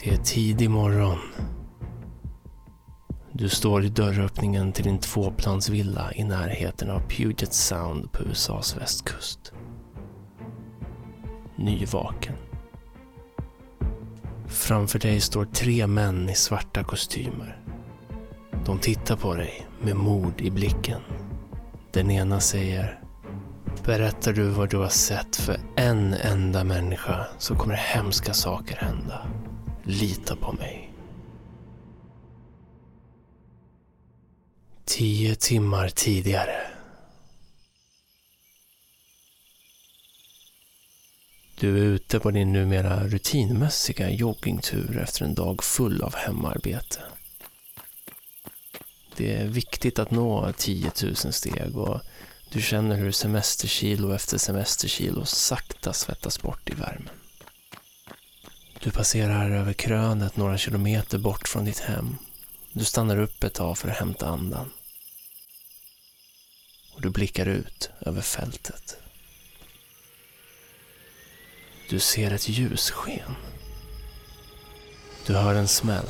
Det är tidig morgon. Du står i dörröppningen till din tvåplansvilla i närheten av Puget Sound på USAs västkust. Nyvaken. Framför dig står tre män i svarta kostymer. De tittar på dig med mod i blicken. Den ena säger Berättar du vad du har sett för en enda människa så kommer hemska saker hända. Lita på mig. Tio timmar tidigare. Du är ute på din numera rutinmässiga joggingtur efter en dag full av hemarbete. Det är viktigt att nå 10 000 steg och du känner hur semesterkilo efter semesterkilo sakta svettas bort i värmen. Du passerar över krönet några kilometer bort från ditt hem. Du stannar upp ett tag för att hämta andan. Och du blickar ut över fältet. Du ser ett ljussken. Du hör en smäll.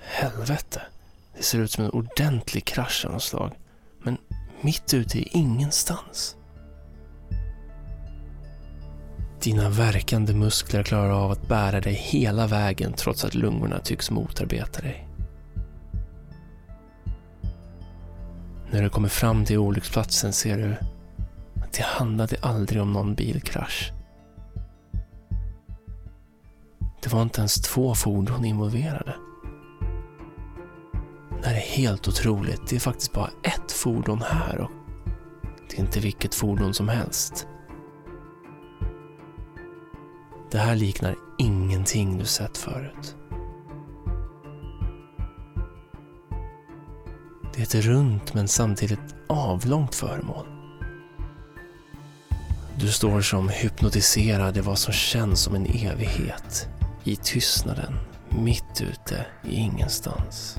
Helvete. Det ser ut som en ordentlig krasch av något slag. Men mitt ute i ingenstans. Dina verkande muskler klarar av att bära dig hela vägen trots att lungorna tycks motarbeta dig. När du kommer fram till olycksplatsen ser du att det handlade aldrig om någon bilkrasch. Det var inte ens två fordon involverade. Det här är helt otroligt. Det är faktiskt bara ett fordon här och det är inte vilket fordon som helst. Det här liknar ingenting du sett förut. Det är ett runt men samtidigt avlångt föremål. Du står som hypnotiserad i vad som känns som en evighet. I tystnaden, mitt ute i ingenstans.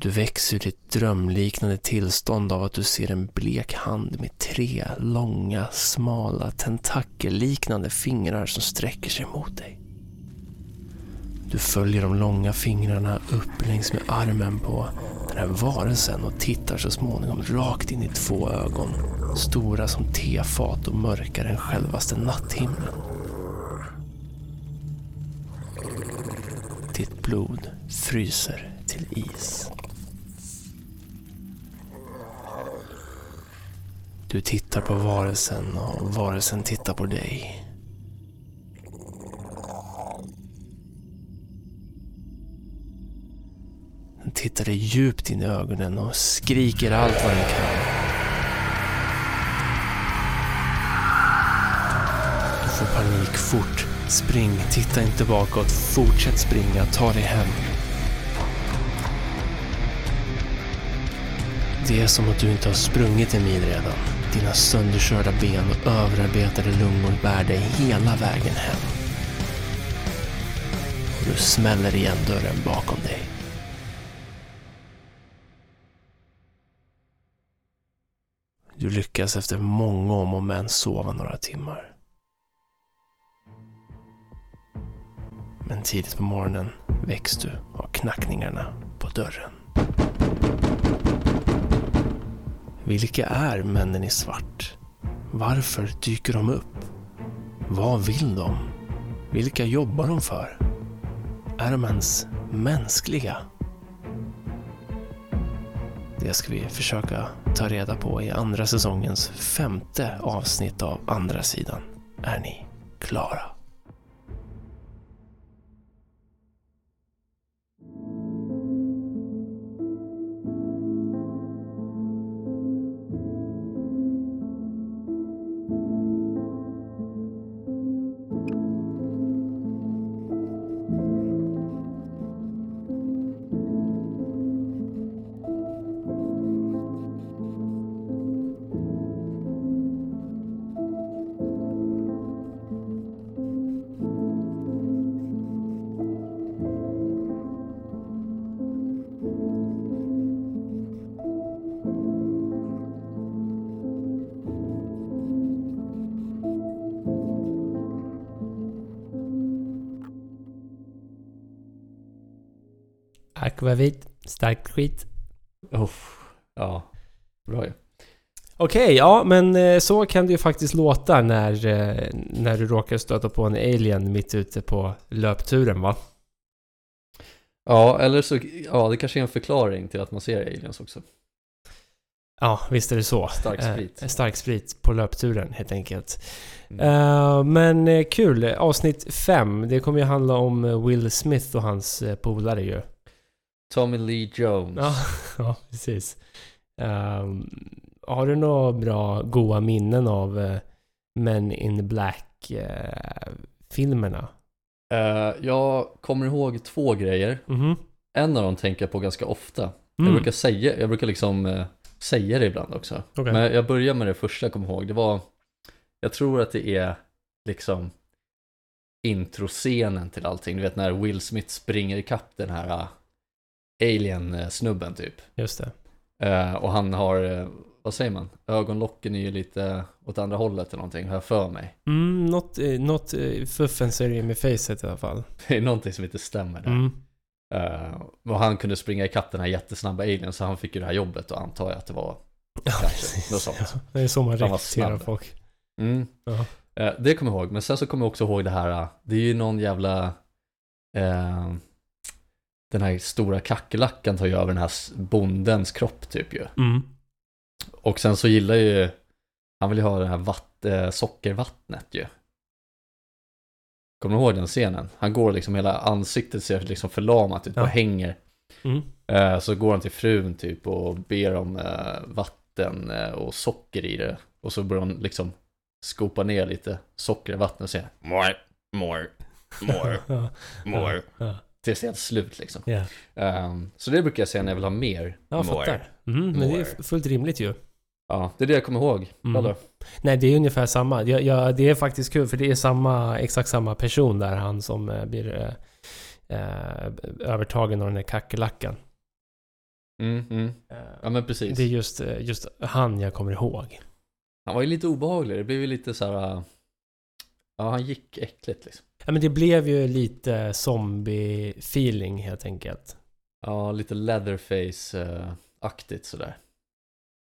Du väcks ur ditt drömliknande tillstånd av att du ser en blek hand med tre långa, smala, tentakelliknande fingrar som sträcker sig mot dig. Du följer de långa fingrarna upp längs med armen på den här varelsen och tittar så småningom rakt in i två ögon. Stora som tefat och mörkare än självaste natthimlen. Ditt blod fryser till is. Du tittar på varelsen och varelsen tittar på dig. Den tittar dig djupt in i ögonen och skriker allt vad den kan. Du får panik fort. Spring, titta inte bakåt. Fortsätt springa, ta dig hem. Det är som att du inte har sprungit en mil redan. Dina sönderkörda ben och överarbetade lungor bär dig hela vägen hem. Du smäller igen dörren bakom dig. Du lyckas efter många om och men sova några timmar. Men tidigt på morgonen väcks du av knackningarna på dörren. Vilka är männen i svart? Varför dyker de upp? Vad vill de? Vilka jobbar de för? Är de ens mänskliga? Det ska vi försöka ta reda på i andra säsongens femte avsnitt av Andra sidan. Är ni klara? Akvavit, starkt skit. Oh, ja, bra ju. Okej, ja men eh, så kan det ju faktiskt låta när, eh, när du råkar stöta på en alien mitt ute på löpturen va? Ja, eller så, ja det kanske är en förklaring till att man ser aliens också. Ja, visst är det så. Stark sprit. Eh, stark sprit på löpturen helt enkelt. Mm. Eh, men eh, kul, avsnitt 5. Det kommer ju handla om eh, Will Smith och hans eh, polare ju. Tommy Lee Jones. Ja, ja precis. Ehm, har du några bra goa minnen av uh, Men in Black-filmerna? Eh, jag kommer ihåg två grejer. Mhm. En av dem tänker jag på ganska ofta. Mm. Jag brukar säga, jag brukar liksom eh, säga det ibland också. Okej. Men jag börjar med det första jag kommer ihåg. Det var, jag tror att det är liksom introscenen till allting. Du vet när Will Smith springer ikapp den här uh, alien-snubben typ. Just det. Eh, och han har, eh, vad säger man? Ögonlocken är ju lite åt andra hållet eller någonting, har jag för mig. Mm, något, eh, något fuffens är det med facet i alla fall. Det är någonting som inte stämmer där. Mm. Eh, och han kunde springa ikapp den här jättesnabba alien så han fick ju det här jobbet och antar jag att det var Ja, Kanske, något sånt. Ja, det är så man rekryterar folk. Mm. Ja. Eh, det kommer jag ihåg, men sen så kommer jag också ihåg det här, det är ju någon jävla Den här stora kackerlackan tar ju över den här bondens kropp typ ju. Mm. Och sen så gillar ju Han vill ju ha det här vatt, eh, sockervattnet ju. Kommer du ihåg den scenen? Han går liksom, hela ansiktet ser liksom förlamat ut Ja. och hänger. Mm. Eh, så går han till frun typ och ber om eh, vatten eh, och socker i det. Och så börjar han liksom skopa ner lite socker i vattnet och säga more, more, more, Ja, more. ja, Tills det är slut liksom. ja. Ehm, så det brukar jag säga när jag vill ha mer. Ja, more. fattar. Mm, men det är More. fullt rimligt ju. Ja, det är det jag kommer ihåg. Mm. Nej, det är ungefär samma. Jag, jag, det är faktiskt kul för det är samma, exakt samma person där, han som eh, blir eh, eh, övertagen av den där kackerlackan. Mm, mm. Eh, Ja men precis. det är just, eh, just han jag kommer ihåg. Han var ju lite obehaglig, det blev ju lite så här. Ja, han gick äckligt liksom. Ja, men det blev ju lite zombie-feeling helt enkelt. Ja, lite leatherface-aktigt sådär.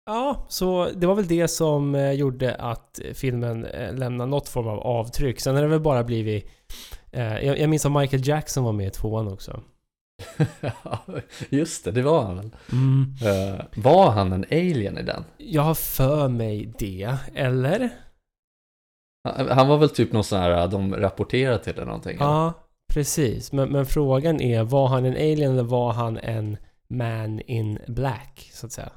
Ja, så det var väl det som eh, gjorde att filmen eh, lämnade något form av avtryck. Sen har det väl bara blivit... Eh, jag, minns att Michael Jackson var med i tvåan också. Just det, det var han väl. Mm. Var han en alien i den? Jag har för mig det, eller? Han, han var väl typ någon sån här, de rapporterade till eller någonting? Ja, precis. Men, men frågan är, var han en alien eller var han en man in black, så att säga?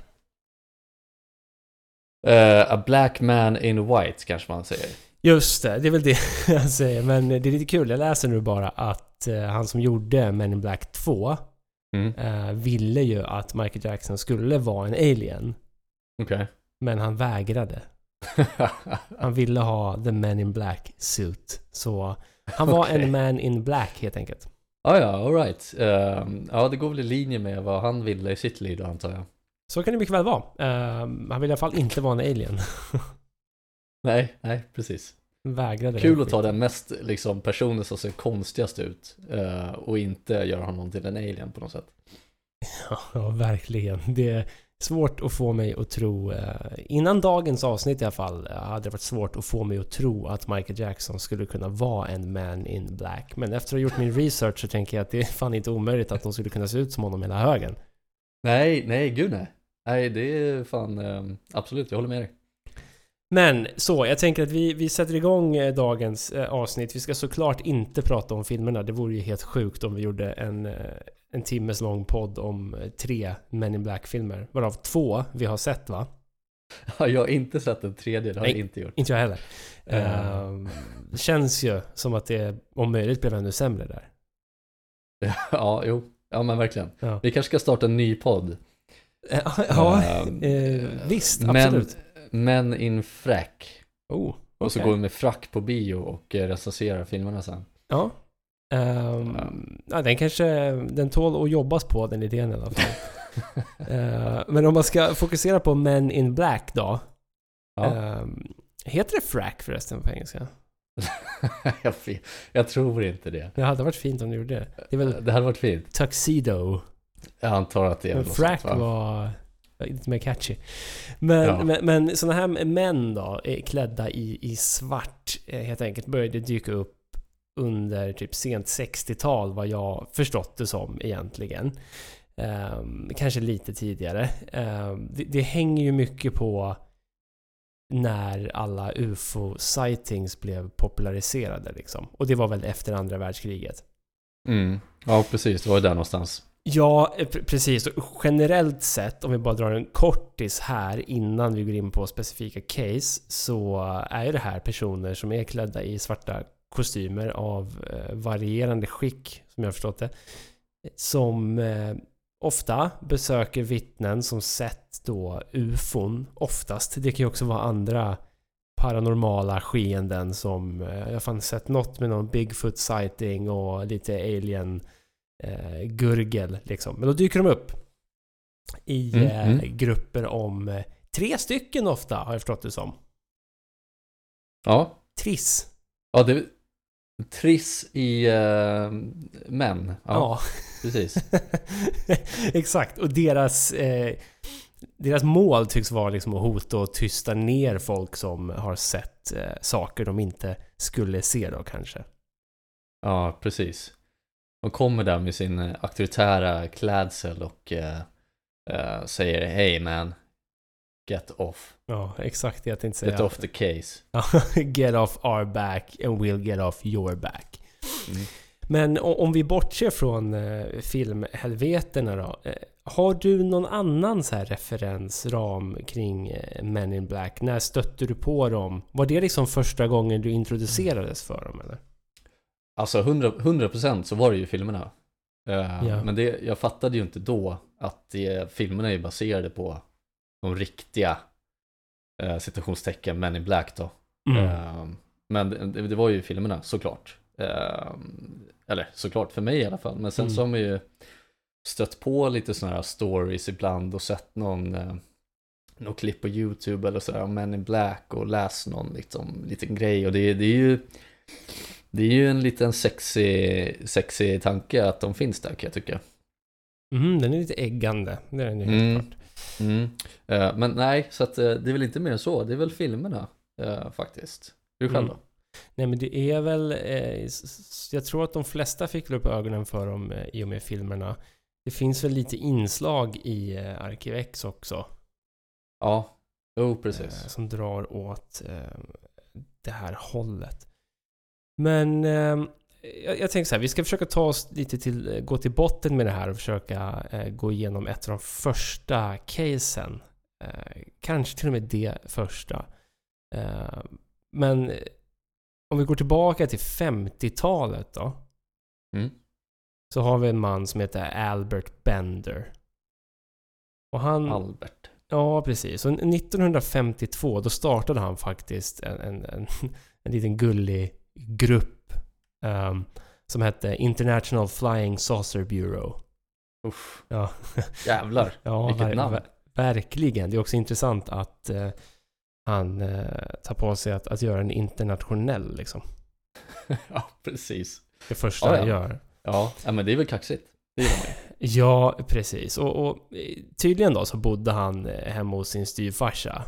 Eh, a black man in white kanske man säger. Just det, det är väl det jag säger. Men det är lite kul, jag läser nu bara att eh, han som gjorde Men in Black 2 Mm. eh, ville ju att Michael Jackson skulle vara en alien. Okej. Men han vägrade. Han ville ha the Men in Black suit. Så han var Okej. en Man in Black helt enkelt. Ah, ja, alright. Uh, ja, det går väl i linje med vad han ville i sitt liv då antar jag. Så kan det mycket väl vara. Eh, han vill i alla fall inte vara en alien. Nej, nej, precis. Vägrade Kul att ta den mest liksom, personen som ser konstigast ut eh, och inte göra honom till en alien på något sätt. Ja, ja, verkligen. Det är svårt att få mig att tro, eh, innan dagens avsnitt i alla fall, hade det varit svårt att få mig att tro att Michael Jackson skulle kunna vara en man in black. Men efter att ha gjort min research så tänker jag att det är fan inte omöjligt att de skulle kunna se ut som honom hela högen. Nej, nej, gud nej. Nej, det är fan eh, absolut, jag håller med dig. Men så, jag tänker att vi, vi sätter igång eh, dagens avsnitt. Vi ska såklart inte prata om filmerna. Det vore ju helt sjukt om vi gjorde en, en timmes lång podd om eh, tre Men in Black-filmer. Varav två vi har sett va? Jag har inte sett den tredje, det har Nej. jag inte gjort. Inte jag heller. Eh. Ehm, det känns ju som att det om möjligt blev ännu sämre där. ja, jo. Ja, men verkligen. Ja, Vi kanske ska starta en ny podd. ja Ehm, eh, visst, men, absolut. Men in frack. Oh, Och så går vi med frack på bio och eh, recenserar filmerna sen. Ja. Ehm, ja, den kanske, den tål att jobbas på den idén i alla fall. Ehm, men om man ska fokusera på Men in Black då. Ja. Ehm, heter det frack förresten på engelska? jag, tror inte det. Det hade varit fint om du gjorde det. Det väl Det hade varit fint. Tuxedo Jag antar att det är Men något frack sånt, va? var lite mer catchy. Men, Ja. men, men sådana här män då, klädda i, i svart, eh, helt enkelt, började dyka upp under typ sent 60-tal, vad jag förstått det som egentligen. Ehm, kanske lite tidigare. Ehm, det, det hänger ju mycket på när alla UFO-sightings blev populariserade liksom. Och det var väl efter andra världskriget. Mm. Ja, precis. Det var där någonstans. Ja, eh, pre- precis. Generellt sett, om vi bara drar en kortis här innan vi går in på specifika case, så är ju det här personer som är klädda i svarta kostymer av eh, varierande skick, som jag har förstått det. Som eh, ofta besöker vittnen som sett då ufon, oftast. Det kan ju också vara andra paranormala skeenden som, eh, jag har fan sett något med någon Bigfoot sighting och lite alien eh, gurgel liksom. Men då dyker de upp i Mm, eh, mm. grupper om eh, tre stycken ofta, har jag förstått det som. Ja. Triss. Ja, det... Triss i uh, män. Ja, Ja. precis. Exakt. Och deras, eh, deras mål tycks vara liksom att hota och tysta ner folk som har sett eh, saker de inte skulle se då kanske. Ja, precis. De kommer där med sin eh, auktoritära klädsel och eh, eh, säger Hey man, get off. Ja, exakt det jag tänkte säga. Get off the case. get off our back and we'll get off your back. Mm. Men om vi bortser från eh, filmhelvetena då. Eh, har du någon annan så här referensram kring eh, Men in Black? När stötte du på dem? Var det liksom första gången du introducerades för dem eller? Alltså 100%, 100% så var det ju i filmerna. Ja. Men det, jag fattade ju inte då att det, filmerna är baserade på de riktiga eh, citationstecken Men in Black då. Mm. Eh, men det, det var ju filmerna såklart. Eh, eller såklart för mig i alla fall. Men sen Mm. så har man ju stött på lite sådana här stories ibland och sett någon, eh, någon klipp på YouTube eller sådär om Men in Black och läst någon liksom, liten grej. Och det, det är ju det är ju en liten sexy, sexy tanke att de finns där kan jag tycka. Mm, den är lite äggande. Det är den ju helt Mm. klart. Mm. Eh, men nej, så att, eh, det är väl inte mer än så. Det är väl filmerna eh, faktiskt. Hur själv då? Mm. Nej men det är väl... Eh, jag tror att de flesta fick upp ögonen för dem eh, i och med filmerna. Det finns väl lite inslag i eh, Arkiv X också. Ja, jo eh, precis. som drar åt det här hållet. Men jag, jag tänker så här, vi ska försöka ta oss lite till, gå till botten med det här och försöka eh, gå igenom ett av de första casen. Eh, kanske till och med det första. Eh, men eh, om vi går tillbaka till 50-talet då. Mm. Så har vi en man som heter Albert Bender. Och han... Albert. Ja, precis. Och 1952 då startade han faktiskt en, en, en, en liten gullig grupp ehm, som hette International Flying Saucer Bureau. Uff, Ja, jävlar. ja Vilket ver- namn. ver- verkligen. Det är också intressant att eh, han eh, tar på sig att, att göra en internationell liksom. ja, precis. Det första Ja, han ja. gör. Ja, ja, men det är väl kaxigt. Det man. Ja, precis. Och, och tydligen då så bodde han eh, hemma hos sin styvfarsa.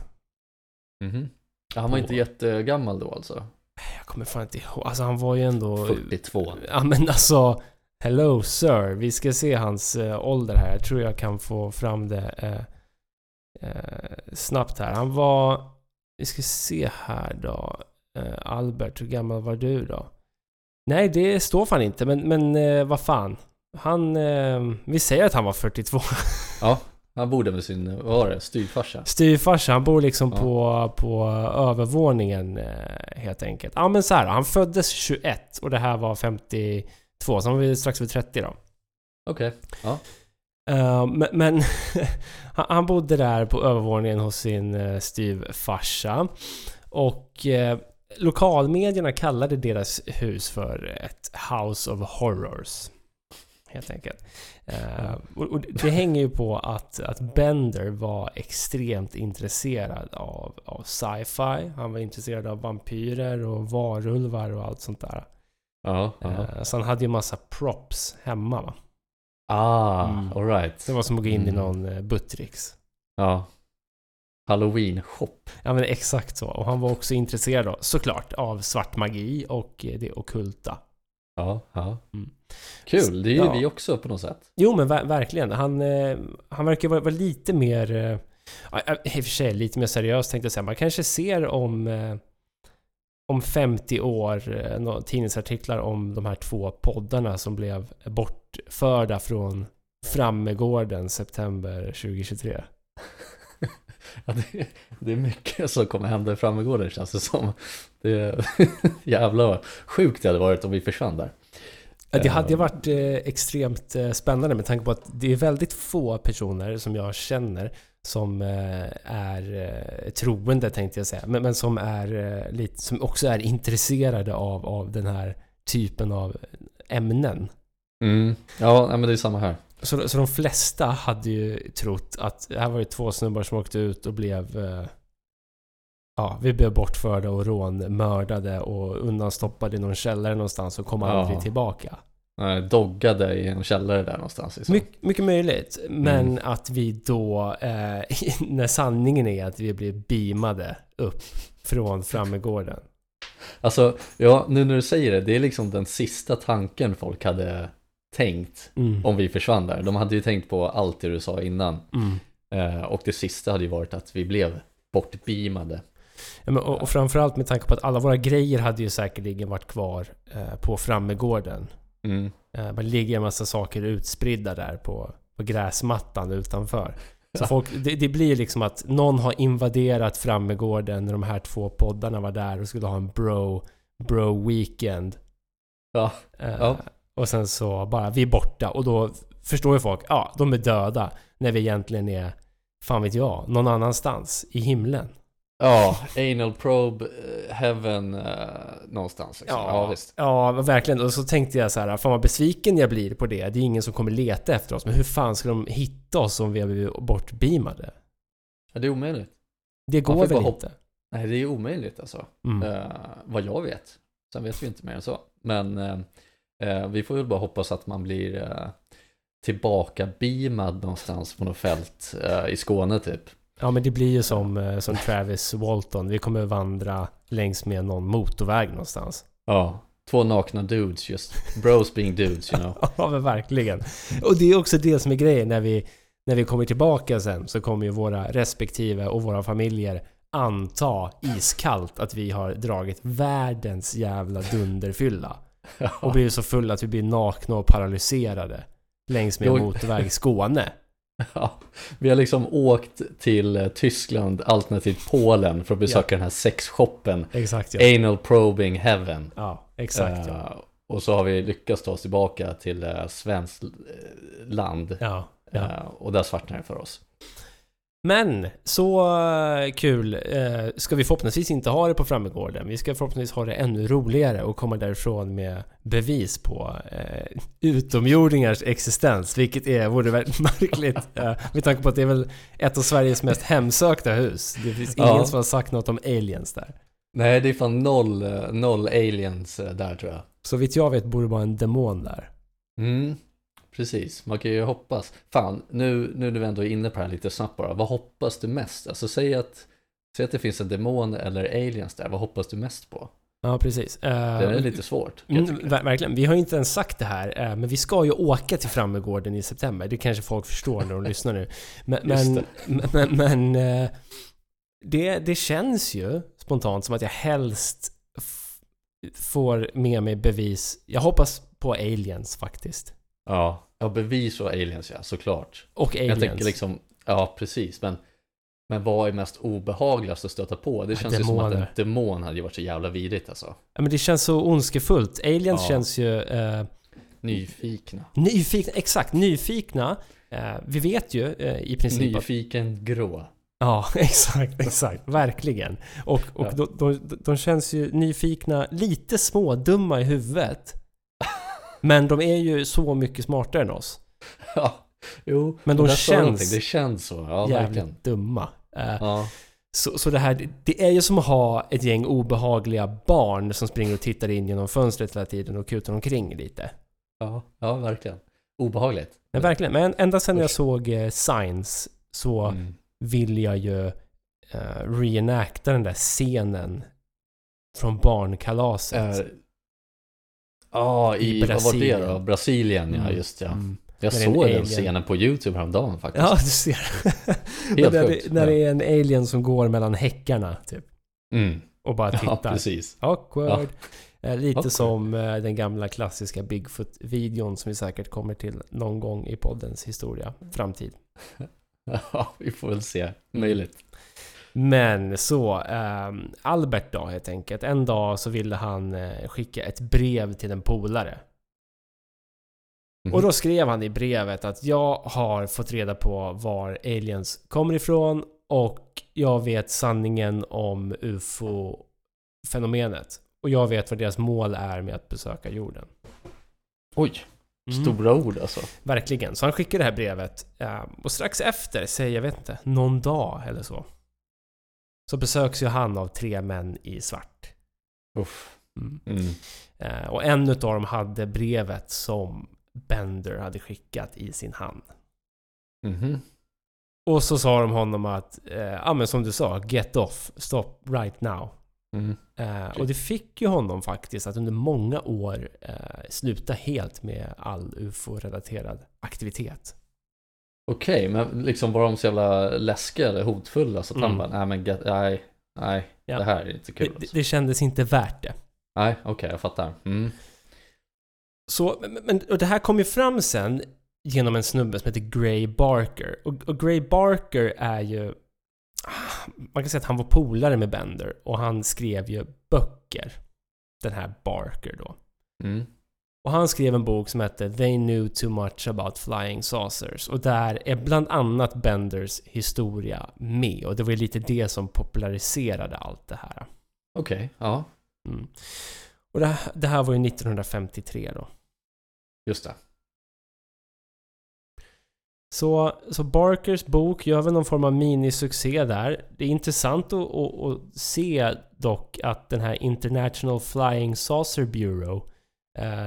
Mhm. Ja, han var På- inte jättegammal då alltså? Jag kommer fan inte ihåg. Alltså han var ju ändå... 42. Ja men alltså Hello sir, vi ska se hans eh, ålder här. Jag tror jag kan få fram det eh, eh, snabbt här. Han var... Vi ska se här då. Eh, Albert, hur gammal var du då? Nej, det står fan inte, men, men eh, vad fan. Han... Eh, vi säger att han var 42. Ja, han bodde med sin, vad var det, styvfarsa? Styvfarsa, han bor liksom Ja. på, på övervåningen eh, helt enkelt. Ja men så här, han föddes 21 och det här var 52, så han var strax över 30 då. Okej. Eh, men men han, bodde där på övervåningen hos sin uh, styvfarsa. Och lokalmedierna kallade deras hus för ett House of Horrors. Helt enkelt. Eh, och, och det hänger ju på att, att Bender var extremt intresserad av, av sci-fi. Han var intresserad av vampyrer och varulvar och allt sånt där. Ja. Eh, så han hade ju massa props hemma va. Ah, Mm. alright. Det var som att gå in i Mm. någon eh, Buttricks. Ja. Halloween-shop. Ja men exakt så. Och han var också intresserad då, såklart, av svart magi och det ockulta. Ja, ja. Mm. Kul, det är ju Ja. vi också på något sätt. Jo men ver- verkligen. Han, eh, han verkar vara, vara lite mer... Eh, i och för sig lite mer seriös tänkte jag säga. Man kanske ser om... Eh, om 50 år eh, tidningsartiklar om de här två poddarna som blev bortförda från Frammegården september 2023. Ja, det, det är mycket som kommer hända i Frammegården känns det som. Det, jävlar vad sjukt det hade varit om vi försvann där. Det hade Ehm. varit eh, extremt eh, spännande med tanke på att det är väldigt få personer som jag känner som eh, är troende tänkte jag säga, men, men som är lite, som också är intresserade av, av den här typen av ämnen. Mm. Ja, men det är samma här. Så, så de flesta hade ju trott att det här var ju två snubbar som åkte ut och blev eh, Ja, vi blev bortförda och rånmördade och undanstoppade i någon källare någonstans och kom Ja. aldrig tillbaka. Nej, Doggade i en källare där någonstans. Liksom. My, mycket möjligt, men Mm. att vi då, eh, när sanningen är att vi blir beamade upp från Frammegården. Alltså, ja, nu när du säger det, det är liksom den sista tanken folk hade tänkt Mm. om vi försvann där. De hade ju tänkt på allt det du sa innan. Mm. Eh, och det sista hade ju varit att vi blev bortbeamade. Ja, men, och, och framförallt med tanke på att alla våra grejer hade ju säkerligen varit kvar eh, på Frammegården. Mm. Eh, det ligger en massa saker utspridda där på, på gräsmattan utanför. Så folk, det, det blir liksom att någon har invaderat Frammegården när de här två poddarna var där och skulle ha en bro, bro weekend. Ja, Eh, Ja. Och sen så bara, vi är borta och då förstår ju folk, ja, de är döda. När vi egentligen är, fan vet jag, någon annanstans i himlen. ja anal probe, eh, heaven, eh, någonstans. Liksom. Ja, visst. ja, verkligen. Och så tänkte jag så här, fan vad besviken jag blir på det. Det är ingen som kommer leta efter oss. Men hur fan ska de hitta oss om vi har blivit bortbeamade? Ja, det är omöjligt. Det går väl inte? Nej, det är omöjligt alltså. Mm. Eh, vad jag vet. Sen vet vi inte mer än så. Men eh, eh, vi får väl bara hoppas att man blir eh, tillbaka beamad någonstans på något fält eh, i Skåne typ. Ja, men det blir ju som, eh, som Travis Walton. Vi kommer vandra längs med någon motorväg någonstans. Ja, två nakna dudes just. Bros being dudes, you know. Ja, men verkligen. Och det är också det som är grejen när vi, när vi kommer tillbaka sen så kommer ju våra respektive och våra familjer anta iskallt att vi har dragit världens jävla dunderfylla. Och blir så fulla att vi blir nakna och paralyserade längs med en motorväg i Skåne. Ja, vi har liksom åkt till eh, Tyskland alternativt Polen för att besöka den här sexshoppen. Exakt ja. Anal probing heaven. Ja, exakt ja. Eh, och så har vi lyckats ta oss tillbaka till uh, svenskt land. Ja, ja. Eh, och där svartnar det för oss. Men så eh, kul eh, ska vi förhoppningsvis inte ha det på Frammegården. Vi ska förhoppningsvis ha det ännu roligare och komma därifrån med bevis på eh, utomjordingars existens. Vilket är, vore väldigt märkligt eh, med tanke på att det är väl ett av Sveriges mest hemsökta hus. Det finns ingen Ja. som har sagt något om aliens där. Nej, det är fan noll, noll aliens där tror jag. Så vitt jag vet borde det vara en demon där. Mm, precis. Man kan ju hoppas. Fan, nu, nu när vi ändå är inne på det här lite snabbt bara. Vad hoppas du mest? Alltså säg att, säg att det finns en demon eller aliens där. Vad hoppas du mest på? Ja, precis. Eh, Det är lite svårt. Mm, ver- verkligen. Vi har ju inte ens sagt det här, eh, men vi ska ju åka till Frammegården i september. Det kanske folk förstår när de lyssnar nu. Men, men, men, men eh, det, det känns ju spontant som att jag helst får med mig bevis. Jag hoppas på aliens faktiskt. Ja, ja bevis och aliens ja, såklart. Och aliens. Jag tänker liksom, ja precis, men, men vad är mest obehagligast att stöta på? Det Ja, känns ju som att en demoner. demon hade varit så jävla vidrigt alltså. Ja, men det känns så ondskefullt. Aliens Ja. känns ju eh, Nyfikna. nyfikna. Exakt, nyfikna. Eh, vi vet ju eh, i princip att Nyfiken grå. Ja, exakt, exakt. Verkligen. Och, och Ja. de, de, de känns ju nyfikna, lite smådumma i huvudet. Men de är ju så mycket smartare än oss. Ja, jo. Men de känns. Det känns så, ja verkligen. Jävligt dumma. Eh, Ja, Så, så det här, det- är ju som att ha ett gäng obehagliga barn som springer och tittar in genom fönstret hela tiden och kutar omkring lite. ja, ja verkligen. obehagligt. Men verkligen. Men ända sedan jag såg eh, Signs så Mm. vill jag ju uh, reenacta den där scenen från barnkalaset. Eh, Ja, I i, vad var det då? Brasilien, ja Mm. just ja. Mm. Jag När är en såg den scenen på YouTube häromdagen faktiskt. Ja, du ser. Helt när, det, när det är en alien som går mellan häckarna typ. Mm. Och bara Ja, tittar. precis. Awkward. Eh, lite Awkward. som eh, den gamla klassiska Bigfoot-videon som vi säkert kommer till någon gång i poddens historia, framtid. Ja, vi får väl se. Möjligt. Men så, ehm, Albert då helt enkelt. En dag så ville han eh, skicka ett brev till en polare. Mhm. Och då skrev han i brevet att jag har fått reda på var aliens kommer ifrån och jag vet sanningen om UFO-fenomenet. Och jag vet vad deras mål är med att besöka jorden. Oj, Mm. stora ord alltså. Verkligen. Så han skickar det här brevet. eh, Och strax efter, säg jag vet inte, någon dag eller så. Så besöks ju han av tre män i svart. Uff. Mm. Mm. Eh, Och en utav dem hade brevet som Bender hade skickat i sin hand. Mhm. Och så sa de honom att, eh, ja men som du sa, get off, stop right now. Mm. Eh, och det fick ju honom faktiskt att under många år eh, sluta helt med all UFO-relaterad aktivitet. Okej, men liksom var de så jävla läskiga eller hotfulla så att Mm. han bara, nej men get, nej, nej, Ja. det här är inte kul. Det, Alltså. det kändes inte värt det. Nej, okej, jag fattar. Mm. Så, men, men- och det här kom ju fram sen genom en snubbe som heter Gray Barker. Och, och Gray Barker är ju... ah, Man kan säga att han var polare med Bender och han skrev ju böcker. Den här Barker då. Mm. Och han skrev en bok som hette They knew too much about flying saucers. Och där är bland annat Benders historia med. Och det var ju lite det som populariserade allt det här. Okej, ja, Mm. Och det här, det här var ju 1953 då. just det. Så, så Barkers bok gör väl någon form av minisuccé där. Det är intressant att, att, att se dock att den här International Flying Saucer Bureau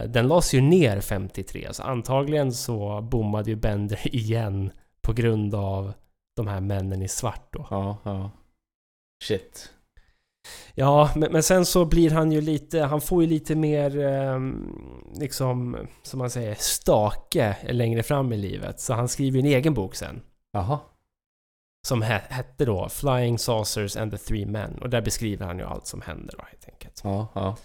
den lades ju ner 53. Så antagligen så bommade ju Bender igen på grund av de här männen i svart då. Ja, ja. Shit. Ja, men, men sen så blir han ju lite, han får ju lite mer ehm, liksom, som man säger, stake längre fram i livet. Så han skriver ju en egen bok sen. Jaha. Som he- hette då Flying Saucers and the Three Men. Och där beskriver han ju allt som händer då helt enkelt. Ja, ja.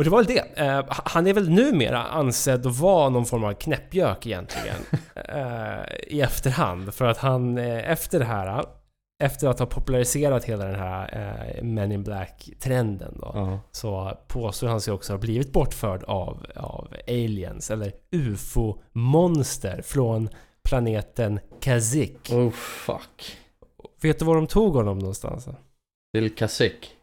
Och det var väl det. Eh, han är väl numera ansedd att vara någon form av knäppjök egentligen. eh, I efterhand. För att han eh, efter det här, efter att ha populariserat hela den här eh, Men in Black-trenden då. ja. Så påstår han sig också ha blivit bortförd av, av aliens, eller UFO-monster från planeten Kazik. Oh, fuck. Vet du var de tog honom någonstans? Till Kasik.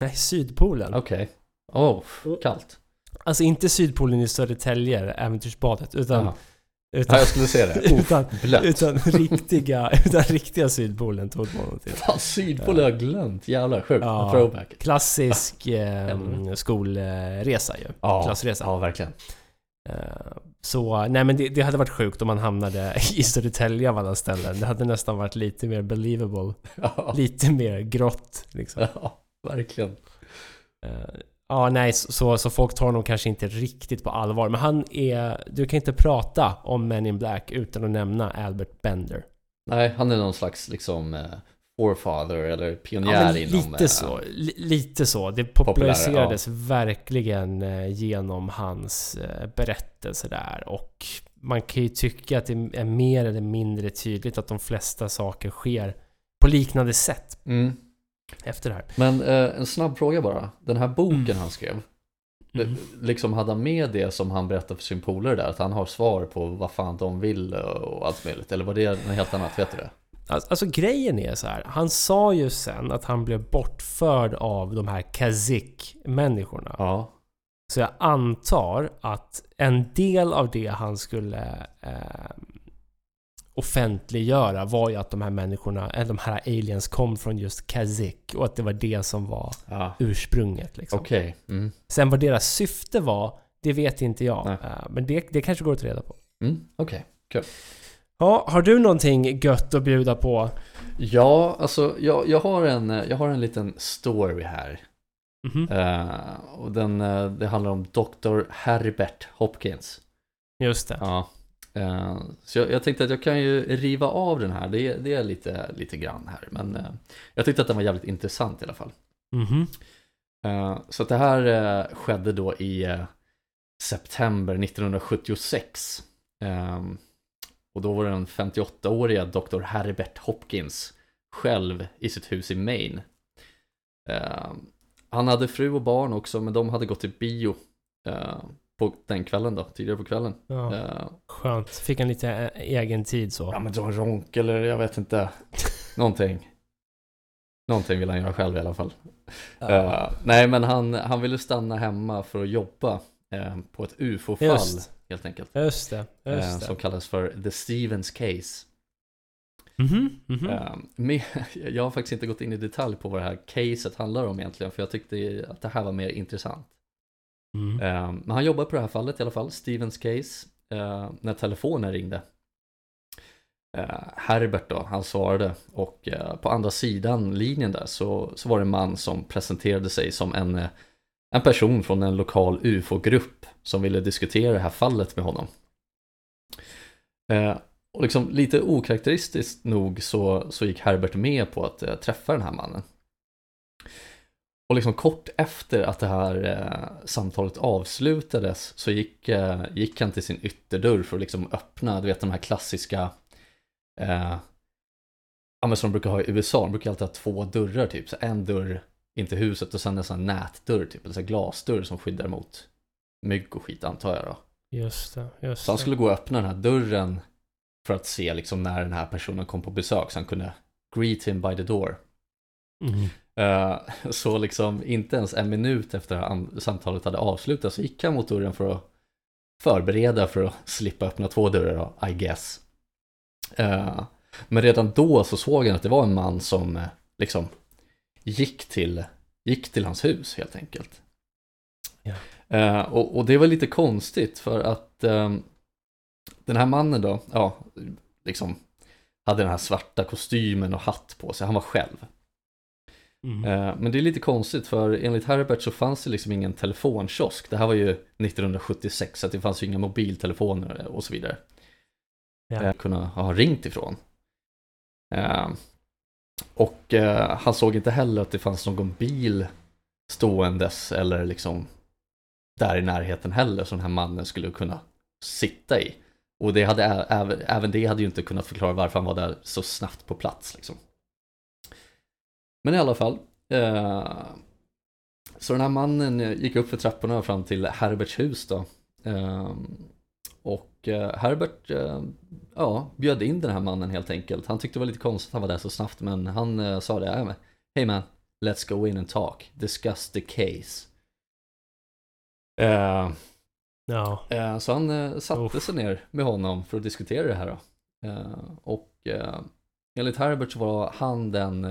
Nej, Sydpolen. Okej. Oh, kallt. Alltså inte Sydpolen i Södertälje, äventyrsbadet, utan, Jaha. utan, Ja, jag skulle se det. Oh, utan, blött. utan, riktiga, utan riktiga Sydpolen tog honom till. Fan, Sydpolen har jag glömt. Jävlar, sjukt. Ja. Throwback. Klassisk eh, skolresa ju. Ja, Klassresa. ja, verkligen. Eh, Så, nej men det, det hade varit sjukt om man hamnade i Södertälje av alla ställen. Det hade nästan varit lite mer believable. Ja, Lite mer grått liksom. ja verkligen. Ja, nej, så, så folk tar honom kanske inte riktigt på allvar. Men han är... Du kan inte prata om Men in Black utan att nämna Albert Bender. Nej, han är någon slags liksom eh, forefather eller Ja, pionjär men inom... lite eh, så. Li, lite så. Det populariserades verkligen eh, genom hans eh, berättelse där. Och man kan ju tycka att det är mer eller mindre tydligt att de flesta saker sker på liknande sätt Mm. Efter det här. Men eh, en snabb fråga bara. Den här boken Mm. han skrev, Mm. liksom hade han med det som han berättade för sin polare där? Att han har svar på vad fan de vill och allt möjligt? Eller var det något helt annat? Vet du det? Alltså, alltså grejen är så här. Han sa ju sen att han blev bortförd av de här Kazik-människorna. Ja. Så jag antar att en del av det han skulle eh, offentliggöra var ju att de här människorna, eller de här aliens kom från just Kazik och att det var det som var Ja. ursprunget liksom. Okej. Mm. Sen vad deras syfte var, det vet inte jag. Nej. Eh, men det, det kanske går att reda på. Mm, Okej. Ja, har du någonting gött att bjuda på? Ja, alltså jag, jag, har en, jag har en liten story här. Mhm. Eh, och den, eh, det handlar om Dr. Herbert Hopkins. Just det. Ja. Eh, så jag, jag tänkte att jag kan ju riva av den här, det, är- det är lite, lite grann här. Men eh, jag tyckte att den var jävligt intressant i alla fall. Mhm. Eh, så det här skedde då i september 1976. Ehm, och då var den 58-åriga Dr. Herbert Hopkins själv i sitt hus i Maine. Ehm, han hade fru och barn också, men de hade gått till bio eh, på den kvällen då, tidigare på kvällen. Ja, Eh, skönt. Fick en lite ä- egen tid så. ja men en ronk eller jag vet inte, någonting. Någonting vill han göra själv i alla fall. Eh, nej men han, han ville stanna hemma för att jobba eh, på ett ufo-fall Just. helt enkelt. Just det. Eh, Just som det. kallas för The Stevens Case. Mhm. Mhm. Eh, men, jag har faktiskt inte gått in i detalj på vad det här caset handlar om egentligen för jag tyckte att det här var mer intressant. Mm. Eh, men han jobbar på det här fallet i alla fall, Stevens Case, eh, när telefonen ringde. Eh, Herbert då, han svarade och eh, på andra sidan linjen där så, så var det en man som presenterade sig som en, eh, en person från en lokal UFO-grupp som ville diskutera det här fallet med honom. Och liksom lite okaraktäristiskt nog så, så gick Herbert med på att träffa den här mannen. Och liksom kort efter att det här eh, samtalet avslutades så gick, eh, gick han till sin ytterdörr för att liksom öppna, du vet de här klassiska eh, Ja men som de brukar ha i USA, de brukar alltid ha två dörrar typ, så en dörr in till huset och sen en sån här nätdörr typ, eller så här glasdörr som skyddar mot mygg och skit antar jag då. Just det. Just Så han skulle gå och öppna den här dörren för att se liksom när den här personen kom på besök så han kunde greet him by the door. Mhm. Eh, Så liksom inte ens en minut efter samtalet hade avslutats så gick han mot dörren för att förbereda för att slippa öppna två dörrar då, I guess. Eh, Men redan då så såg han att det var en man som eh, liksom gick till, gick till hans hus helt enkelt. Ja. Och, och det var lite konstigt för att ehm, den här mannen då, ja, liksom hade den här svarta kostymen och hatt på sig, han var själv. Mhm. Eh, Men det är lite konstigt för enligt Herbert så fanns det liksom ingen telefonkiosk. Det här var ju 1976 så att det fanns ju inga mobiltelefoner och så vidare. Ja. Eh, Kunna ha ringt ifrån. Eh, Och han såg inte heller att det fanns någon bil ståendes eller liksom där i närheten heller som den här mannen skulle kunna sitta i. Och det hade, även det hade ju inte kunnat förklara varför han var där så snabbt på plats liksom. Men i alla fall. Eh, så den här mannen gick upp för trapporna fram till Herberts hus då. Eh, och Herbert eh, ja, bjöd in den här mannen helt enkelt. Han tyckte det var lite konstigt att han var där så snabbt men han eh, sa det. "Ja, men, Hey man, let's go in and talk. Discuss the case. Eh, Ja. Eh, Så han eh, satte Uff. sig ner med honom för att diskutera det här då. Och enligt Herbert så var han den,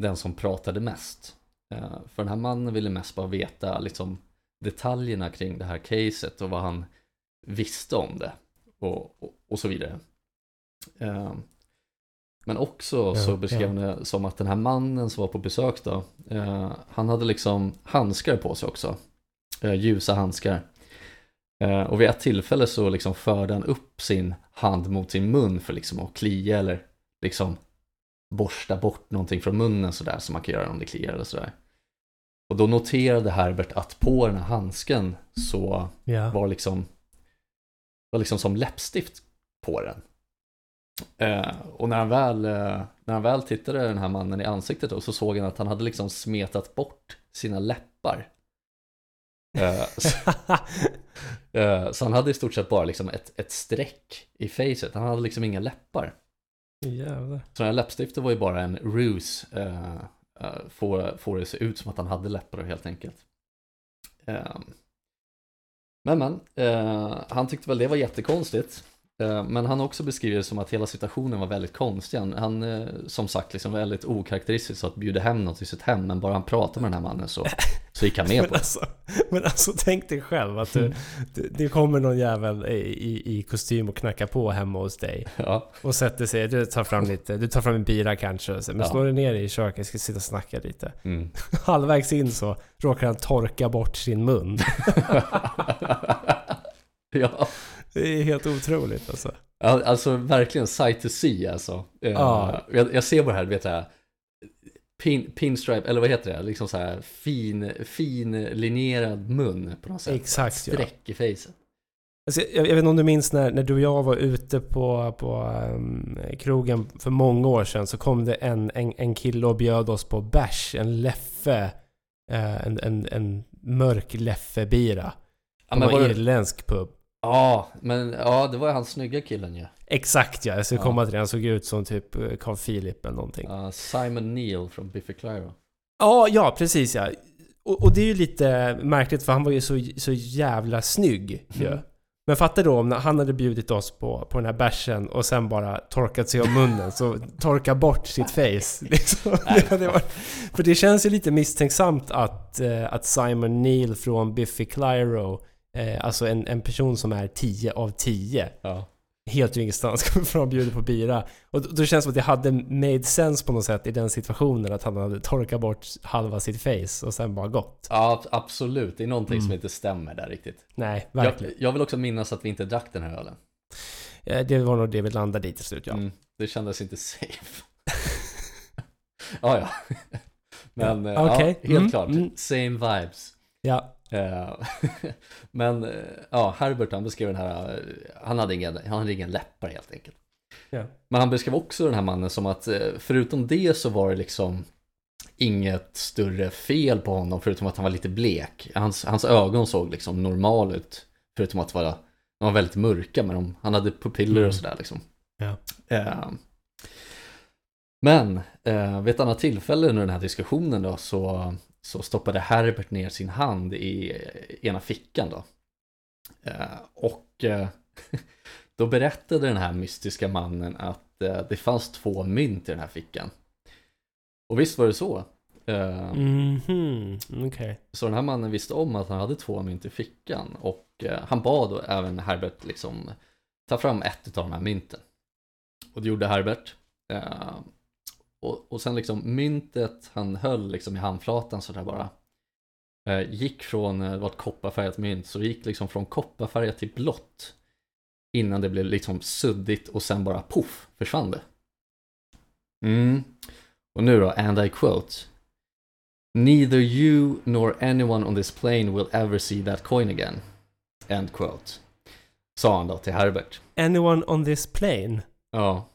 den som pratade mest. Eh, För den här mannen ville mest bara veta liksom detaljerna kring det här caset och vad han visste om det och, och, och så vidare. Eh, Men också så beskrev han det som att den här mannen som var på besök då, eh, han hade liksom handskar på sig också. Ljusa handskar. Och vid ett tillfälle så liksom förde han upp sin hand mot sin mun för liksom att klia eller liksom borsta bort någonting från munnen sådär som man kan göra om det kliar eller sådär. Och då noterade Herbert att på den här handsken så Ja. var liksom var liksom som läppstift på den. Eh, och när han, väl, eh, när han väl tittade den här mannen i ansiktet då, så såg han att han hade liksom smetat bort sina läppar. Eh, så, eh, så han hade i stort sett bara liksom ett, ett streck i facet, han hade liksom inga läppar. Jävlar. Så det här läppstiftet var ju bara en ruse eh, eh, få, det se ut som att han hade läppar helt enkelt. Eh, men men, eh, han tyckte väl det var jättekonstigt. Eh, men han har också beskrivit det som att hela situationen var väldigt konstig. Han, han eh, som sagt liksom väldigt så att bjuda hem något i sitt hem men bara han pratade med den här mannen så, Så gick han med Men på det. alltså, men alltså tänk dig själv att du, du, det kommer någon jävel i, i, i kostym och knackar på hemma hos dig. Ja, Och sätter sig, du tar fram lite, du tar fram en bira kanske men Ja. slår dig ner i köket, ska sitta och snacka lite. mm. Halvvägs in så råkar han torka bort sin mun. ja. Det är helt otroligt alltså. Ja, alltså verkligen sight to see alltså. Eh, Ja. jag, jag ser det här, vet jag, pin, pinstripe, eller vad heter det? Liksom så här fin, fin linjerad mun på något sätt. Exakt ja. Streck i facet. Alltså, jag, jag vet inte om du minns när, när du och jag var ute på, på um, krogen för många år sedan så kom det en, en, en kille och bjöd oss på bärs, en Leffe, eh, en, en, en mörk Leffe-bira. Ja, det, irländsk pub. Ja, men ja, det var ju han snygga killen ju. Exakt ja, jag ska Ja. komma till det. Han såg ut som typ eh, Carl Philip eller någonting. Ja, Ja, Simon Neil från Biffy Clyro. ja, precis ja. Och, och det är ju lite märkligt för han var ju så, så jävla snygg ju. Mm. Men fatta då om han hade bjudit oss på, på den här bärsen och sen bara torkat sig om munnen, så torka bort sitt face. Liksom. Det varit, för det känns ju lite misstänksamt att, eh, att Simon Neil från Biffy Clyro, eh, alltså en, en person som är 10 av 10, Ja. helt ur ingenstans kommer fram och bjuder på bira. Och då, då känns det som att det hade made sense på något sätt i den situationen att han hade torkat bort halva sitt face och sen bara gått. ja, absolut. Det är någonting Mm. som inte stämmer där riktigt. Nej, Jag, verkligen. jag vill också minnas att vi inte drack den här ölen. Eh, Det var nog det vi landade i till slut ja. Mm, det kändes inte safe. ja, ja. Men Ja, ja, okej. helt Mm, klart. mm. Same vibes. Ja. Eh, Men eh, ja, Herbert han beskrev den här, eh, han hade ingen, han hade ingen läppar helt enkelt. Ja. Men han beskrev också den här mannen som att förutom det så var det liksom inget större fel på honom förutom att han var lite blek. Hans, hans ögon såg liksom normal ut förutom att vara, de var väldigt mörka men de, han hade pupiller Mm. och sådär liksom. Ja. Eh, men eh, vid ett annat tillfälle under den här diskussionen då så, så stoppade Herbert ner sin hand i ena fickan då. Eh, och eh, då berättade den här mystiska mannen att eh, det fanns två mynt i den här fickan. Och visst var det så. Eh, Mhm, okej. så den här mannen visste om att han hade två mynt i fickan och han bad då även Herbert liksom ta fram ett av de här mynten. Och det gjorde Herbert. Och, och sen liksom myntet han höll liksom i handflatan sådär bara. Eh, gick från, eh, det var ett kopparfärgat mynt, så det gick liksom från kopparfärgat till blått. Innan det blev liksom suddigt och sen bara poff försvann det. Mm. Och nu då, and I quote. Neither you nor anyone on this plane will ever see that coin again. End quote. Sa han då till Herbert. Anyone on this plane? Ja.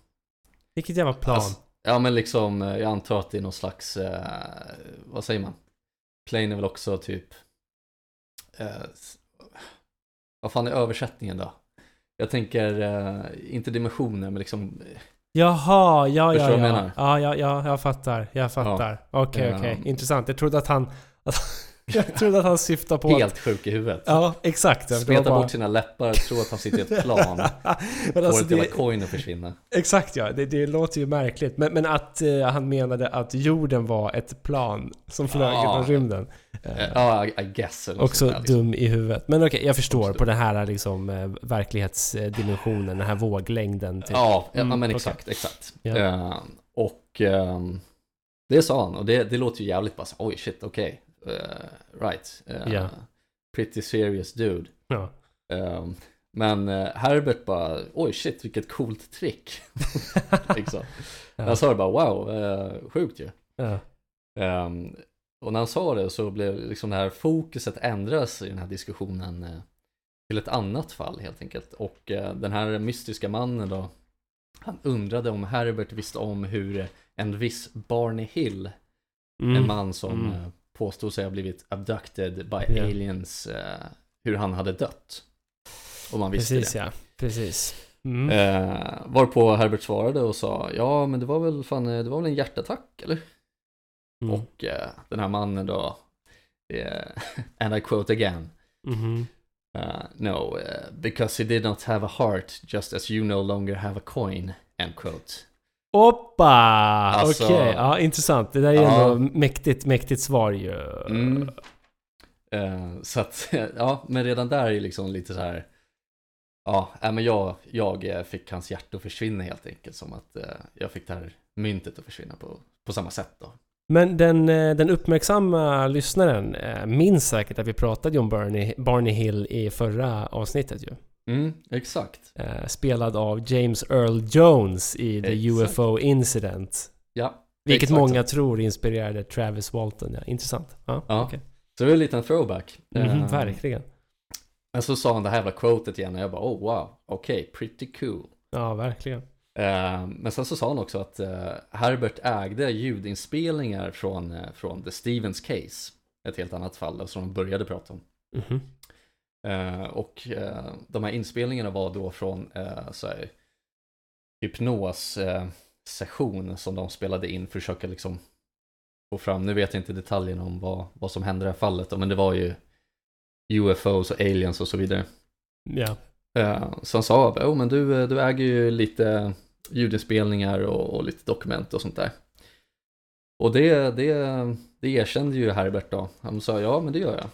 Vilket jävla plan. Alltså, ja men liksom, eh, jag antar att det är någon slags, eh, vad säger man? Plane är väl också typ, eh, vad fan är översättningen då? Jag tänker, eh, inte dimensioner men liksom, eh, Jaha, ja, Förstår ja, ja. Ja, ja, ja, jag fattar. Jag fattar. Okej, Ja. okej. Intressant. Jag trodde att han... Att, jag trodde att han syftade på... helt sjuk i huvudet. Ja, exakt. Det var Smetar bara- bort sina läppar, tror att han sitter i ett plan, Men alltså får det, coin att försvinna. exakt ja, det, det låter ju märkligt. Men, men att eh, han menade att jorden var ett plan som flög Ja. genom rymden. Eh, Eh, Ja, I, guess. Också där, liksom. dum i huvudet. Men okej, jag förstår. På den här liksom, eh, verklighetsdimensionen, den här våglängden. Typ. Ja, ja Mm, men okej. exakt, exakt. Ja. Eh, och ehm, det sa han och det, det låter ju jävligt bara så, oj shit, okej, right. Eh, Ja. Pretty serious dude. Ja. Ehm, men eh, Herbert bara, oj shit, vilket coolt trick. liksom. Ja. Han sa det bara, wow, uh, sjukt ju. Ja. Ehm, och när han sa det så blev liksom det här fokuset ändras i den här diskussionen eh, till ett annat fall helt enkelt. Och eh, den här mystiska mannen då, han undrade om Herbert visste om hur en viss Barney Hill, Mm. en man som Mm. Påstod sig ha blivit abducted by Ja. aliens, eh, hur han hade dött. Om man visste Precis det. ja, precis. Mm. Eh, varpå Herbert svarade och sa, ja men det var väl fan, eh, det var väl en hjärtattack eller? Mm. Och eh, den här mannen då, and I quote again, Mhm. uh, no, uh, because he did not have a heart just as you no longer have a coin, end quote. Oppa! Alltså- Okej, ja intressant. Det där är ju Ja. ändå mäktigt, mäktigt svar ju. Mm. Eh, så att, ja, men redan där är ju liksom lite så här. Ja, men jag, jag eh, fick hans hjärta att försvinna helt enkelt. Som att eh, jag fick det här myntet att försvinna på, på samma sätt då. Men den, den uppmärksamma lyssnaren minns säkert att vi pratade om Barney, Barney Hill i förra avsnittet ju. Mm, exakt. Eh, spelad av James Earl Jones i The Exakt. UFO Incident. Ja, Vilket exakt många tror inspirerade Travis Walton. Ja, intressant. Ja, Ja. okej. Så det är en liten throwback. Mhm, Eh, verkligen. Men så sa han det här jävla quotet igen och jag bara oh wow, okej, pretty cool. Ja, verkligen. Eh, men sen så sa han också att Herbert ägde ljudinspelningar från, från The Stevens Case. Ett helt annat fall som de började prata om. Mhm. Eh, och eh, de här inspelningarna var då från eh, så här, hypnos session som de spelade in för att försöka liksom få fram, nu vet jag inte detaljerna om vad, vad som hände i det här fallet men det var ju UFOs och aliens och så vidare. Ja. Eh, så han sa, oh, men du, eh, du äger ju lite ljudinspelningar och, och lite dokument och sånt där. Och det, det, det erkände ju Herbert då. Han sa, ja men det gör jag.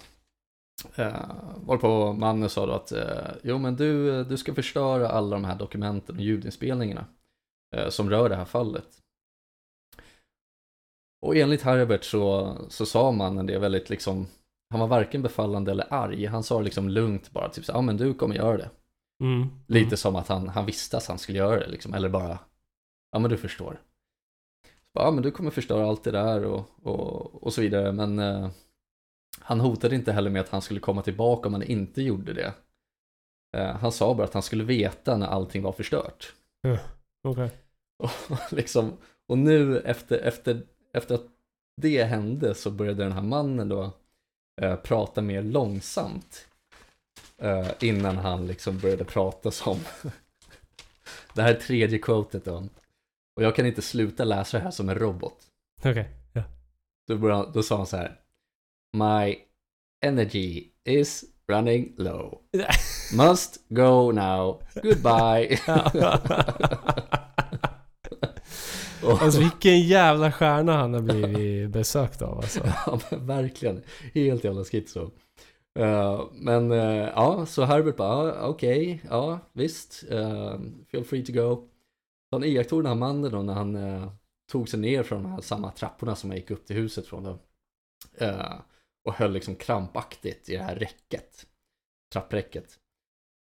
Eh, varpå mannen sa då att, eh, jo men du, du ska förstöra alla de här dokumenten och ljudinspelningarna eh, som rör det här fallet. Och enligt Herbert så, så sa mannen det väldigt liksom, han var varken befallande eller arg. Han sa liksom lugnt bara, typ så, ja men du kommer göra det. Mm. Lite som att han, han visste att han skulle göra det liksom, eller bara, ja men du förstår. Så ja men du kommer förstöra allt det där och, och, och så vidare, men eh, han hotade inte heller med att han skulle komma tillbaka om han inte gjorde det. Eh, han sa bara att han skulle veta när allting var förstört. Okej. Och, liksom, och nu efter, efter, efter att det hände så började den här mannen då eh, prata mer långsamt. Eh, innan han liksom började prata som Det här är tredje quotet då. Och jag kan inte sluta läsa det här som en robot. Okej. Ja. Då, började, han- då sa han så här. My energy is running low. Must go now. Goodbye. Alltså vilken jävla stjärna han har blivit besökt av alltså. Ja, verkligen. Helt jävla schizo. Uh, men uh, ja, så Herbert bara, ja, okej, ja visst, uh, feel free to go. Så han iakttog den här mannen då när han tog sig ner från de här samma trapporna som jag gick upp till huset från då. Och höll liksom krampaktigt i det här räcket, trappräcket.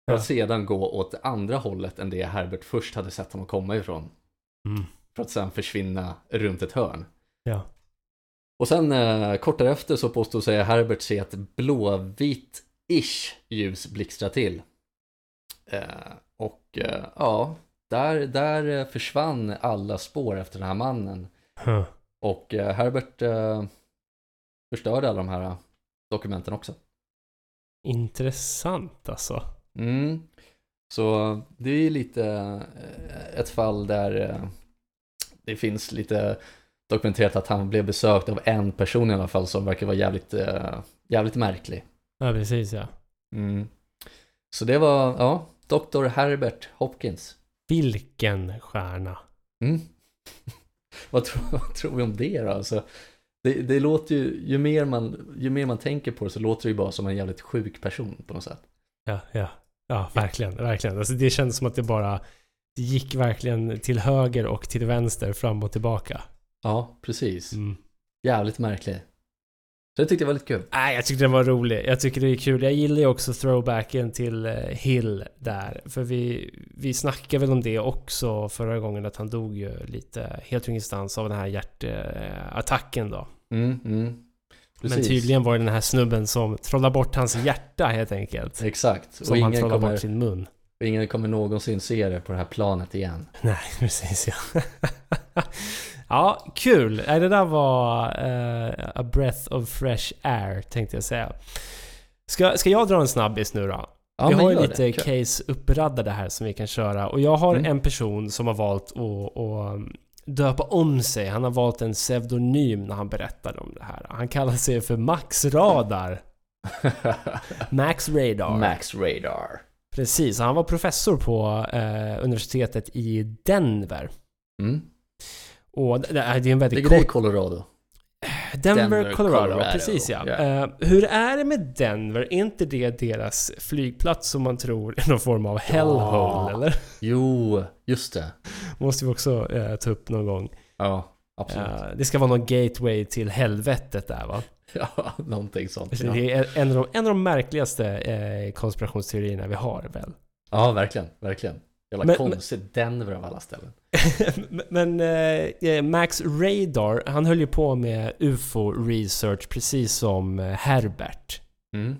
För Ja. att sedan gå åt det andra hållet än det Herbert först hade sett honom komma ifrån. Mm. För att sen försvinna runt ett hörn. Ja. Och sen eh, kort därefter så påstod sig Herbert se ett blåvitt-ish ljus blixtra till. Eh, och eh, ja, där, där försvann alla spår efter den här mannen. Huh. Och eh, Herbert eh, förstörde alla de här eh, dokumenten också. Intressant alltså. Mm. Så det är lite eh, ett fall där eh, det finns lite dokumenterat att han blev besökt av en person i alla fall som verkar vara jävligt, jävligt märklig. Ja, precis ja. Mm. Så det var, ja, Dr. Herbert Hopkins. Vilken stjärna. Mm. vad, tror, vad tror vi om det då? Alltså, det, det låter ju, ju mer, man, ju mer man tänker på det så låter det ju bara som en jävligt sjuk person på något sätt. Ja, ja. Ja, verkligen. Verkligen. Alltså det känns som att det bara det gick verkligen till höger och till vänster, fram och tillbaka. Ja, precis. Mm. Jävligt märklig. Så det tyckte jag var lite kul. Nej, jag tyckte den var rolig. Jag tycker det är kul. Jag gillar ju också throwbacken till eh, Hill där. För vi, vi snackade väl om det också förra gången att han dog ju lite helt ur ingenstans av den här hjärtattacken då. Mm, mm. Men tydligen var det den här snubben som trollade bort hans hjärta helt enkelt. Exakt. Och Som han ingen trollade kommer, bort sin mun. och ingen kommer någonsin se det på det här planet igen. Nej, precis ja. ja, kul. Det där var eh, a breath of fresh air tänkte jag säga. Ska, ska jag dra en snabbis nu då? Ja, vi har ju lite det. Case uppraddade här som vi kan köra. Och jag har Mm. en person som har valt att, att döpa om sig. Han har valt en pseudonym när han berättar om det här. Han kallar sig för Max Radar. Max Radar. Max Radar. Precis, han var professor på eh, universitetet i Denver. Mm. Och det, det är en väldigt Ligger det i Colorado? Denver, Denver, Colorado. Colorado, Precis ja. ja. Eh, hur är det med Denver? Är inte det deras flygplats som man tror är någon form av hellhole, eller? Jo, just det. Måste vi också eh, ta upp någon gång. Ja, absolut. Eh, det ska vara någon gateway till helvetet där va? Ja, någonting sånt. Ja. Det är en av de, en av de märkligaste eh, konspirationsteorierna vi har väl? ja, verkligen, verkligen. Jävla Men- konstigt, Denver av alla ställen. Men eh, Max Radar, han höll ju på med UFO-research precis som eh, Herbert. Mm.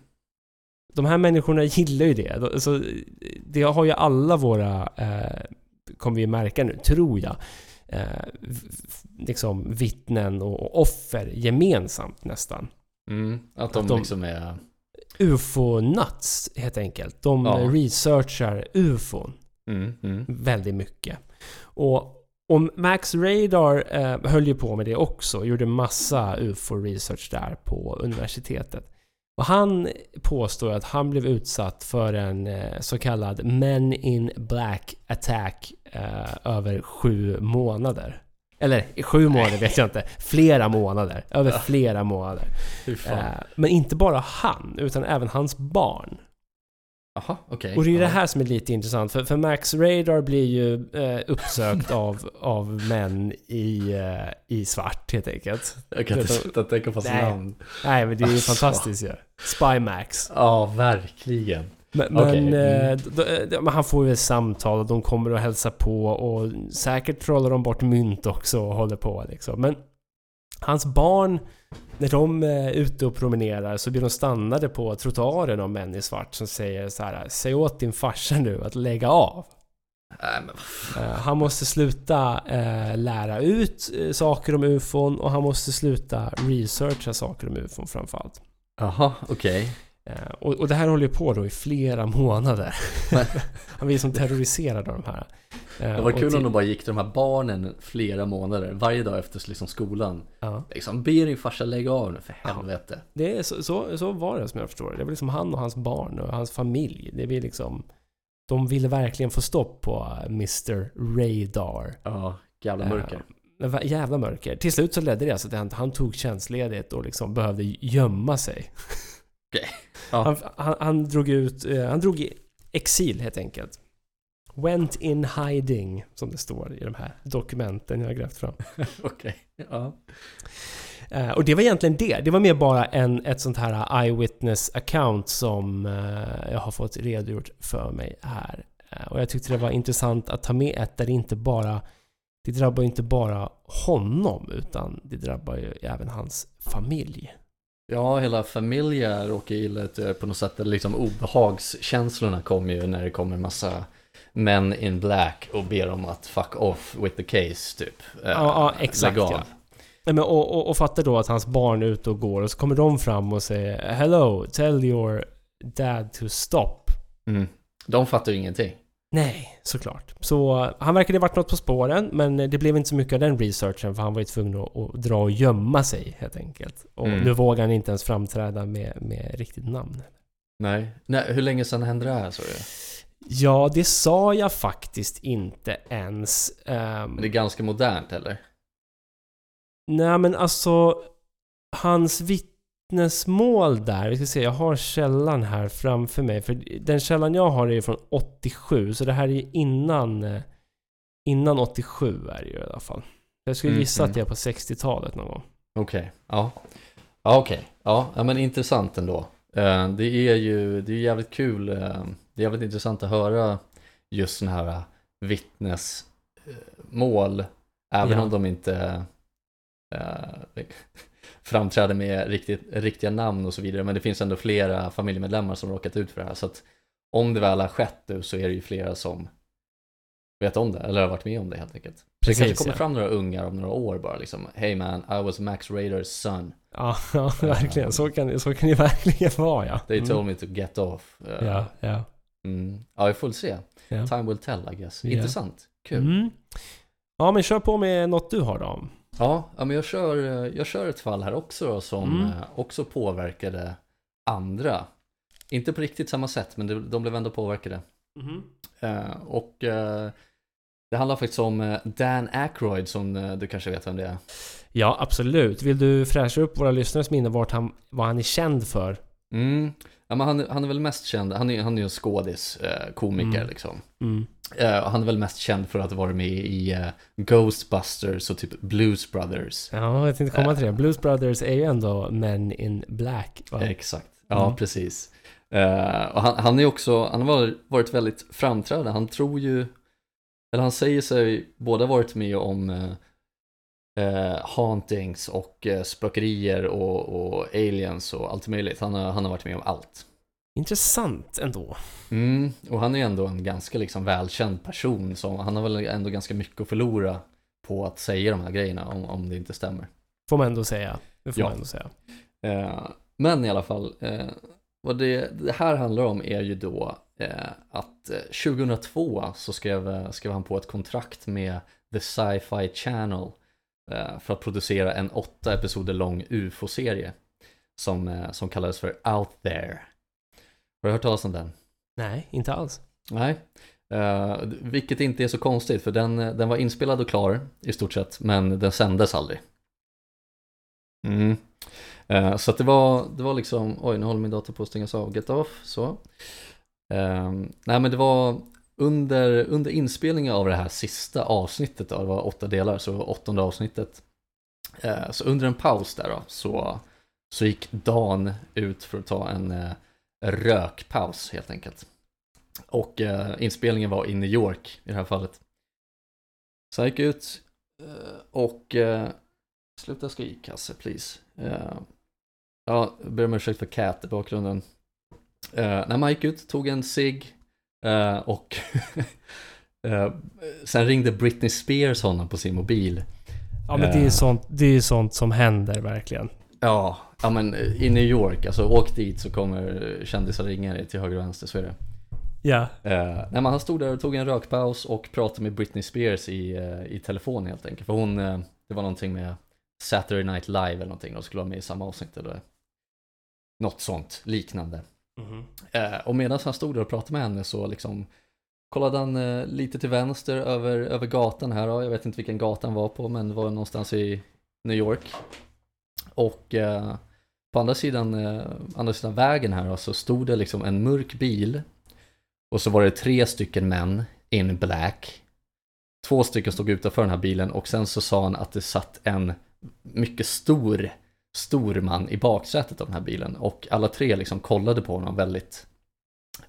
De här människorna gillar ju det. De- Så det har ju alla våra, eh, kommer vi märka nu, tror jag, eh, liksom vittnen och offer gemensamt nästan. Mm. Att de, Att de- liksom är... UFO-nuts helt enkelt. De Ja. researchar UFOn. Mm, mm. väldigt mycket. Och, och Max Radar eh, höll ju på med det också, gjorde massa UFO-research där på universitetet. Och han påstår att han blev utsatt för en eh, så kallad Men in Black attack eh, över sju månader. Eller sju månader vet jag inte, flera månader. Över flera månader. Eh, men inte bara han, utan även hans barn. Jaha, okej. Och det är det Ja. här som är lite intressant, för, för Max Radar blir ju eh, uppsökt av, av män i, eh, i svart helt enkelt. Jag kan inte sluta tänka på hans namn. Nej men det är ju Alltså. fantastiskt ju. Spy Max. Ja, verkligen. Men, men, Okej, mm. eh, d- d- men han får ju ett samtal och de kommer och hälsa på och säkert trollar de bort mynt också och håller på liksom. Men hans barn, när de är ute och promenerar så blir de stannade på trottoaren av män i svart som säger så här: Säg åt din farsa nu att lägga av. Eh, Han måste sluta eh, lära ut eh, saker om ufon och han måste sluta researcha saker om ufon framförallt. Jaha, okej. Eh, och, och det här håller ju på då i flera månader. Han blir som terroriserad av de här. Eh, Det var och kul om de bara gick till de här barnen flera månader, varje dag efter liksom skolan. Ja. Liksom, be din farsa lägga av nu för Ja. helvete. Det är så, så, så var det som jag förstår det. Det var liksom han och hans barn och hans familj. Det blir liksom... De ville verkligen få stopp på eh, Mr Radar. Ja, jävla Eh, mörker. Va- Jävla mörker. Till slut så ledde det alltså till att han, han tog tjänstledigt och liksom behövde gömma sig. Okej. Ja. Han, han, han drog ut, eh, han drog i exil helt enkelt. Went in hiding, som det står i de här dokumenten jag har grävt fram. Okej. Ja. Eh, och det var egentligen det. Det var mer bara en, ett sånt här eyewitness account som eh, jag har fått redogjort för mig här. Eh, och jag tyckte det var intressant att ta med ett där det inte bara det drabbar ju inte bara honom utan det drabbar ju även hans familj. Ja, hela familjen råkar illa ut på något sätt. Liksom obehagskänslorna kommer ju när det kommer massa män in black och ber om att fuck off with the case typ. Eh, Ja, ja exakt ja. Nej, men, och, och, och fatta då att hans barn är ute och går och så kommer de fram och säger Hello, tell your dad to stop. Mm. De fattar ju ingenting. Nej, såklart. Så han verkade ha varit något på spåren, men det blev inte så mycket av den researchen för han var ju tvungen att, att dra och gömma sig helt enkelt. Och Mm. nu vågar han inte ens framträda med, med riktigt namn. Nej. Nej, hur länge sedan hände det här sa du? Ja, det sa jag faktiskt inte ens. Men det är ganska modernt eller? Nej men alltså Hans vittnesmål där, vi ska se, jag har källan här framför mig. För den källan jag har är från 87, så det här är ju innan eh, Innan 87 är det ju i alla fall. Jag skulle Mm, gissa mm. att det är på 60-talet någon gång. Okej, ja. Ja, okej. Ja, ja, men intressant ändå. Eh, Det är ju det är jävligt kul, eh, det är jävligt intressant att höra just sådana här vittnesmål, även Ja. om de inte framträder med riktigt, riktiga namn och så vidare, men det finns ändå flera familjemedlemmar som råkat ut för det här, så att om det väl har skett nu så är det ju flera som vet om det, eller har varit med om det helt enkelt. Så det Precis, kanske kommer ja. fram några ungar om några år bara liksom, Hey man, I was Max Radars son. Ja, ja verkligen. Så kan, så kan det verkligen vara ja. They Mm. told me to get off. Uh, Ja, ja. Mm. Ja, vi får väl se. Ja. Time will tell, I guess. Intressant. Kul. Mm. Ja, men kör på med något du har då. Ja, men jag kör, eh, jag kör ett fall här också då, som Mm. eh, också påverkade andra. Inte på riktigt samma sätt, men de, blev ändå påverkade. Eh, och Det handlar faktiskt om Dan Aykroyd som du kanske vet vem det är. Ja, absolut. Vill du fräscha upp våra lyssnares minne vart han, vad han är känd för? Mm. Ja, men han, han är väl mest känd, han är, han är ju en skådis, komiker Mm. liksom. Eh, och han är väl mest känd för att ha varit med i eh, Ghostbusters och typ Blues Brothers. Ja, jag tänkte komma till det. Blues Brothers är ju ändå Men in Black. Va? Exakt, ja Mm. precis. Eh, och han, han är också, han har varit- väldigt framträdande, han tror ju, eller han säger sig båda varit med om eh, eh, hauntings och eh, spökerier och, och aliens och allt möjligt. Han har, han har varit med om allt. Intressant ändå. Mm, och han är ändå en ganska liksom välkänd person, så han har väl ändå ganska mycket att förlora på att säga de här grejerna om, om det inte stämmer. Får man ändå säga. Det får Ja. man ändå säga. Eh, men i alla fall, eh, vad det, det här handlar om är ju då eh, att eh, 2002 så skrev, eh, skrev han på ett kontrakt med The Sci-Fi Channel eh, för att producera en åtta episoder lång UFO-serie som, eh, som kallades för Out There. Har du hört talas om den? Nej, inte alls. Nej, eh, vilket inte är så konstigt för den, den var inspelad och klar i stort sett men den sändes aldrig. Mm. Eh, så att det var, det var liksom, oj nu håller min dator på att stängas av, get off, så. Eh, nej men det var under, under inspelningen av det här sista avsnittet då, det var åtta delar, så åttonde avsnittet. Eh, så under en paus där då, så, så gick Dan ut för att ta en eh, rökpaus helt enkelt. Och eh, inspelningen var i New York i det här fallet. Så han gick ut eh, och eh, sluta skrik Hasse please. Eh, ja, jag ber om ursäkt för Cat i bakgrunden. Eh, när man gick ut, tog en cigg eh, och eh, sen ringde Britney Spears honom på sin mobil. Ja, men det är Eh. ju sånt, det är ju sånt som händer verkligen. Ja, ja men eh, i New York, alltså åk dit så kommer kändisar ringa dig till höger och vänster, så är det. Ja. Eh, nej, men han stod där och tog en rökpaus och pratade med Britney Spears i, eh, i telefon helt enkelt. För hon, eh, det var någonting med Saturday Night Live eller någonting, de skulle vara med i samma avsnitt eller något sånt liknande. Mhm. Eh, och medan han stod där och pratade med henne så liksom kollade han lite till vänster över, över gatan här, ja, jag vet inte vilken gata han var på men det var någonstans i New York. Och på andra sidan, eh, andra sidan vägen här så stod det liksom en mörk bil och så var det tre stycken män in black. Två stycken stod utanför den här bilen och sen så sa han att det satt en mycket stor, stor man i baksätet av den här bilen och alla tre liksom kollade på honom väldigt,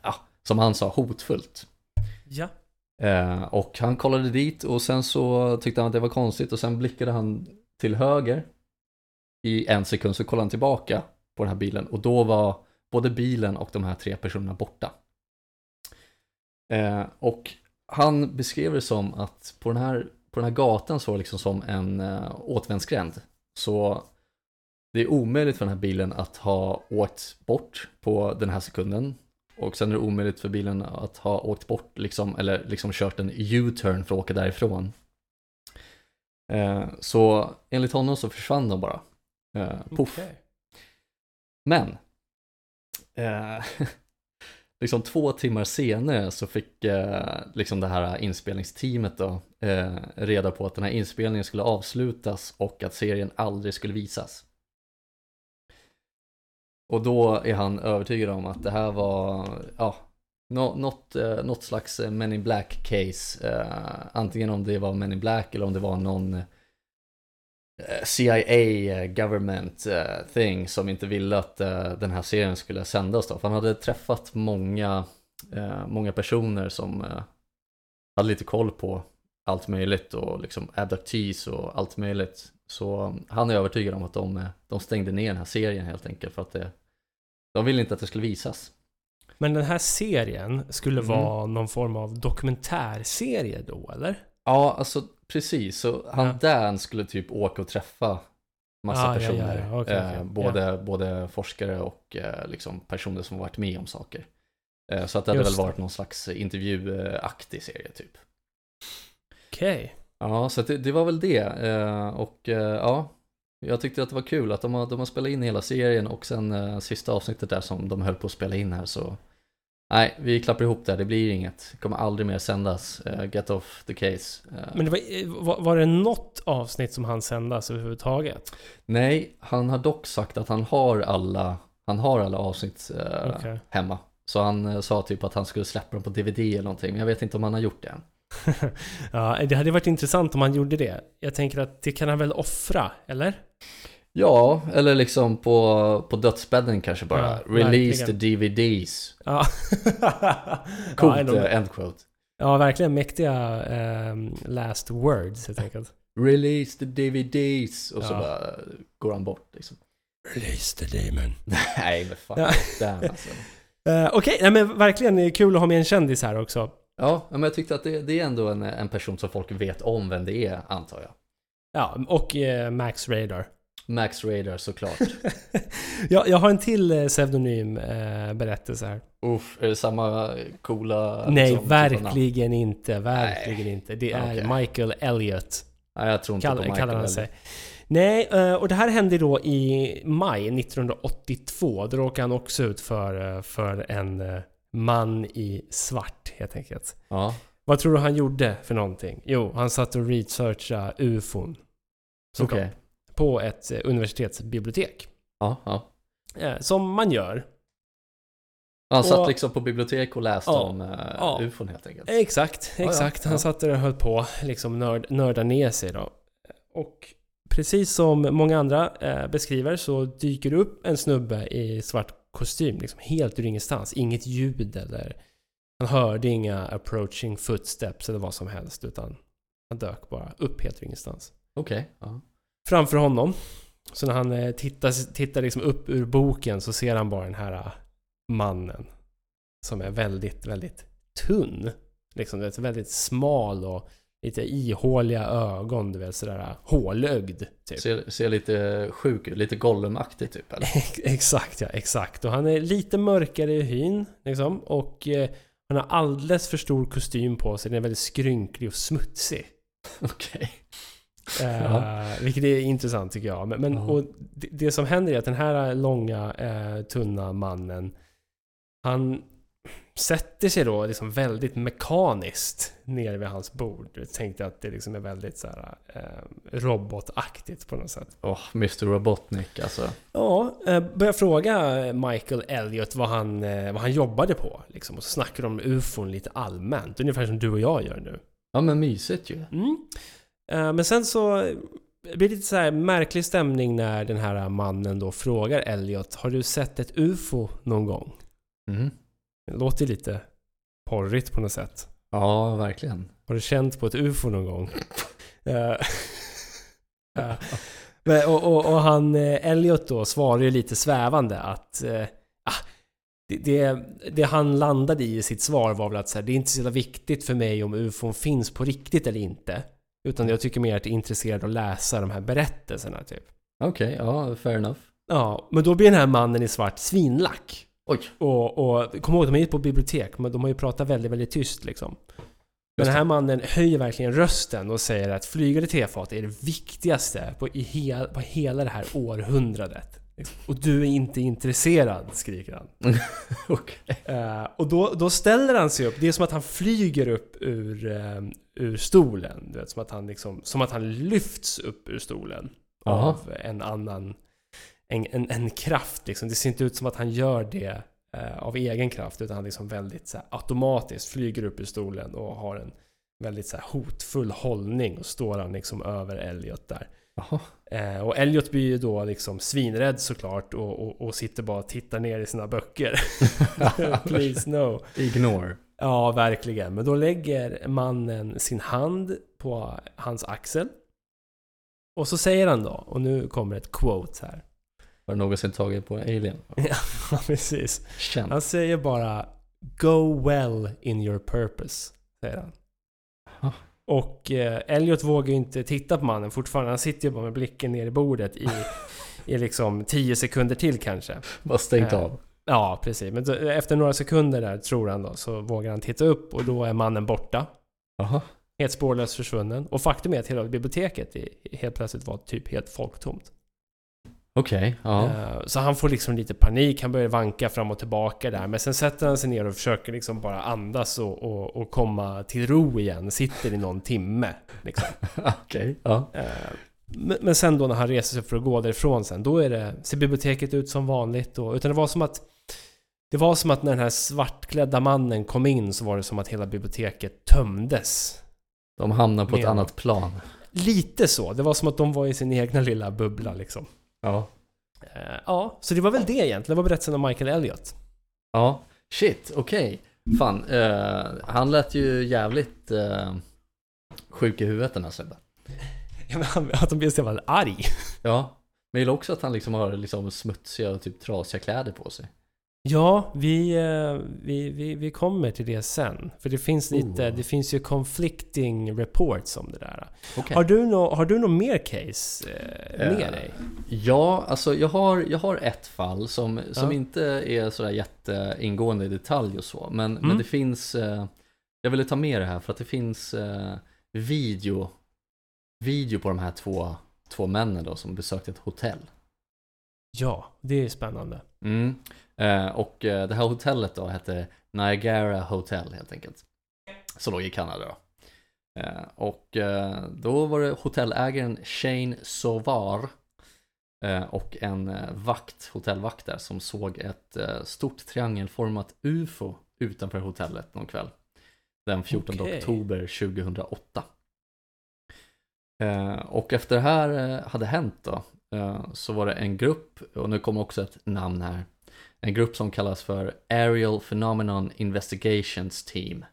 ja, som han sa, hotfullt. Ja. Eh, och han kollade dit och sen så tyckte han att det var konstigt och sen blickade han till höger i en sekund så kollade han tillbaka på den här bilen och då var både bilen och de här tre personerna borta. Eh, och han beskrev det som att på den här, på den här gatan så var det liksom som en eh, återvändsgränd. Så det är omöjligt för den här bilen att ha åkt bort på den här sekunden. Och sen är det omöjligt för bilen att ha åkt bort liksom, eller liksom kört en U-turn för att åka därifrån. Eh, så enligt honom så försvann de bara. Eh, puff. Okej. Men, eh, liksom två timmar senare så fick eh, liksom det här inspelningsteamet då eh, reda på att den här inspelningen skulle avslutas och att serien aldrig skulle visas. Och då är han övertygad om att det här var, ja, nå- något, eh, något slags Men in Black case. Eh, antingen om det var Men in Black eller om det var någon CIA eh, government eh, thing som inte ville att eh, den här serien skulle sändas då. För han hade träffat många, eh, många personer som eh, hade lite koll på allt möjligt och liksom abductees och allt möjligt. Så han är övertygad om att de, eh, de stängde ner den här serien helt enkelt för att det, de ville inte att det skulle visas. Men den här serien skulle Mm. vara någon form av dokumentärserie då, eller? Ja, alltså precis. Så han Ja. Dan skulle typ åka och träffa massa Ah, ja, ja, personer. ja. Okej, eh, okej. både, både forskare och eh, liksom personer som varit med om saker. Eh, så att det hade Just väl det. varit någon slags intervjuaktig serie typ. Okej. Ja, så det, det var väl det. Eh, och eh, ja, jag tyckte att det var kul att de har, de har spelat in hela serien och sen eh, sista avsnittet där som de höll på att spela in här så Nej, vi klappar ihop det. Det blir inget. Det kommer aldrig mer sändas. Uh, get off the case. Uh, Men det var, var, var det något avsnitt som han sändas överhuvudtaget? Nej, han har dock sagt att han har alla, han har alla avsnitt uh, Okej. hemma. Så han sa typ att han skulle släppa dem på DVD eller någonting. Men jag vet inte om han har gjort det än. ja, det hade varit intressant om han gjorde det. Jag tänker att det kan han väl offra, eller? Ja, eller liksom på, på dödsbädden kanske bara. Ja, Release verkligen. the DVDs. Ja. Coolt ja, eh, end quote. ja, verkligen mäktiga ehm, last words helt enkelt. Release the DVDs. Och så Ja. bara går han bort liksom. Release the demon. Nej men fan. Ja. Damn alltså. Uh, Okej, nej, men verkligen kul att ha med en kändis här också. Ja, men jag tyckte att det, det är ändå en, en person som folk vet om vem det är, antar jag. Ja, och eh, Max Radar. Max Radar såklart. ja, jag har en till eh, pseudonym eh, berättelse här. Uff, är det samma coola... Nej, liksom, verkligen inte. Verkligen Nej. inte. Det är Okej. Michael Elliot. Nej, jag tror inte på Kall, Michael kallar han sig. Nej, eh, och det här hände då i maj 1982. Då råkade han också ut för, eh, för en man i svart helt enkelt. Ja, Vad tror du han gjorde för någonting? Jo, han satt och researchade ufon. Såklart. okej. På ett eh, universitetsbibliotek. Ja, ja. Eh, Som man gör. Han satt Och- liksom på bibliotek och läste Ja, om uh, ja. ufon helt enkelt. Exakt, exakt. ja. Han satt där och höll på, liksom nörd, nörda ner sig då. Och precis som många andra eh, beskriver så dyker det upp en snubbe i svart kostym, liksom helt ur ingenstans. Inget ljud eller... Han hörde inga approaching footsteps eller vad som helst, utan han dök bara upp helt ur ingenstans. Okej. Ja. Framför honom, så när han eh, tittar, tittar liksom upp ur boken så ser han bara den här eh, mannen. Som är väldigt, väldigt tunn. Liksom, du vet, väldigt smal och lite ihåliga ögon, du vet sådär eh, hålögd. Typ. Ser, ser lite sjuk ut, lite Gollum-aktig typ eller? exakt ja, exakt. Och han är lite mörkare i hyn, liksom. Och eh, han har alldeles för stor kostym på sig. Den är väldigt skrynklig och smutsig. Okej. Eh, Ja. Vilket är intressant tycker jag. Men, men Ja. och det, det som händer är att den här långa, eh, tunna mannen Han sätter sig då liksom väldigt mekaniskt ner vid hans bord. Jag tänkte att det liksom är väldigt så här, eh, robotaktigt på något sätt. Åh, Mr Robotnik alltså. Ja, eh, börjar fråga Michael Elliot vad han, eh, vad han jobbade på. Liksom, och så snackar de om ufon lite allmänt. Ungefär som du och jag gör nu. Ja men mysigt ju. Mm. Eh, Men sen så blir det lite så här märklig stämning när den här mannen då frågar Elliot Har du sett ett UFO någon gång? Mm. Det låter lite porrigt på något sätt. Ja, verkligen. Har du känt på ett UFO någon gång? Eh, men- och, och, och han eh, Elliot då svarar ju lite svävande att ah, det, det, det han landade i i sitt svar var väl att så här, det är inte så viktigt för mig om UFOn finns på riktigt eller inte. Utan jag tycker mer att jag är intresserad av att läsa de här berättelserna typ. Okej, ja, fair enough. Ja, men då blir den här mannen i svart svinlack. Oj. Och, och kom ihåg, de är ju på bibliotek, men de har ju pratat väldigt, väldigt tyst liksom. Men den här mannen höjer verkligen rösten och säger att flygande tefat är det viktigaste på, i hel, på hela det här århundradet. Och du är inte intresserad, skriker han. Okej. Eh, och då, då ställer han sig upp, det är som att han flyger upp ur, eh, ur stolen. Du vet, som, att han liksom, som att han lyfts upp ur stolen. Jaha. Av en annan, en, en, en kraft liksom. Det ser inte ut som att han gör det eh, av egen kraft. Utan han liksom väldigt så här, automatiskt flyger upp ur stolen och har en väldigt så här, hotfull hållning. Och står han liksom över Elliot där. Eh, och Elliot blir ju då liksom svinrädd såklart och, och, och sitter bara och tittar ner i sina böcker. Please no. Ignore. Ja, verkligen. Men då lägger mannen sin hand på hans axel. Och så säger han då, och nu kommer ett quote här. Har du någonsin tagit på Alien? Ja, precis. Känt. Han säger bara Go well in your purpose, säger han. Och eh, Elliot vågar ju inte titta på mannen fortfarande. Han sitter ju bara med blicken ner i bordet i, i liksom 10 sekunder till kanske. Bara stängt Eh, av. Ja, precis. Men då, efter några sekunder där, tror han då, så vågar han titta upp och då är mannen borta. Jaha. Helt spårlöst försvunnen. Och faktum är att hela biblioteket helt plötsligt var typ helt folktomt. Okej, ja. Eh, Så han får liksom lite panik, han börjar vanka fram och tillbaka där. Men sen sätter han sig ner och försöker liksom bara andas och, och, och komma till ro igen. Sitter i någon timme. Liksom. Okej, ja. Eh, Men, men sen då när han reser sig för att gå därifrån sen, då är det, ser biblioteket ut som vanligt. Och, utan det var som att det var som att när den här svartklädda mannen kom in så var det som att hela biblioteket tömdes. De hamnar på ett annat plan. Lite så. Det var som att de var i sin egna lilla bubbla liksom. Ja. Eh, ja, så det var väl det egentligen. Det var berättelsen om Michael Elliot. Ja, shit, okej. Fan, eh, han lät ju jävligt eh, sjuk i huvudet den här snubben. Ja, men han- Att de blev så jävla arg. Ja, men jag gillar också att han liksom har liksom smutsiga och typ trasiga kläder på sig. Ja, vi, eh, vi, vi, vi kommer till det sen. För det finns lite, Oh. det finns ju conflicting reports om det där. Okej. Har du nå har du något mer case eh, med Eh, dig? Ja, alltså jag har, jag har ett fall som, som Ja. inte är sådär jätteingående i detalj och så. Men, men Mm. det finns, jag ville ta med det här för att det finns video, video på de här två, två männen då som besökte ett hotell. Ja, det är spännande. Mm. Eh, och eh, det här hotellet då hette Niagara Hotel helt enkelt. Som låg i Kanada då. Eh, och då var det hotellägaren Shane Sovar och en vakt, hotellvakt där som såg ett stort triangelformat UFO utanför hotellet någon kväll. Den 14 Okej. oktober 2008. Eh, och efter det här hade hänt då så var det en grupp, och nu kommer också ett namn här, en grupp som kallas för Aerial Phenomenon Investigations Team.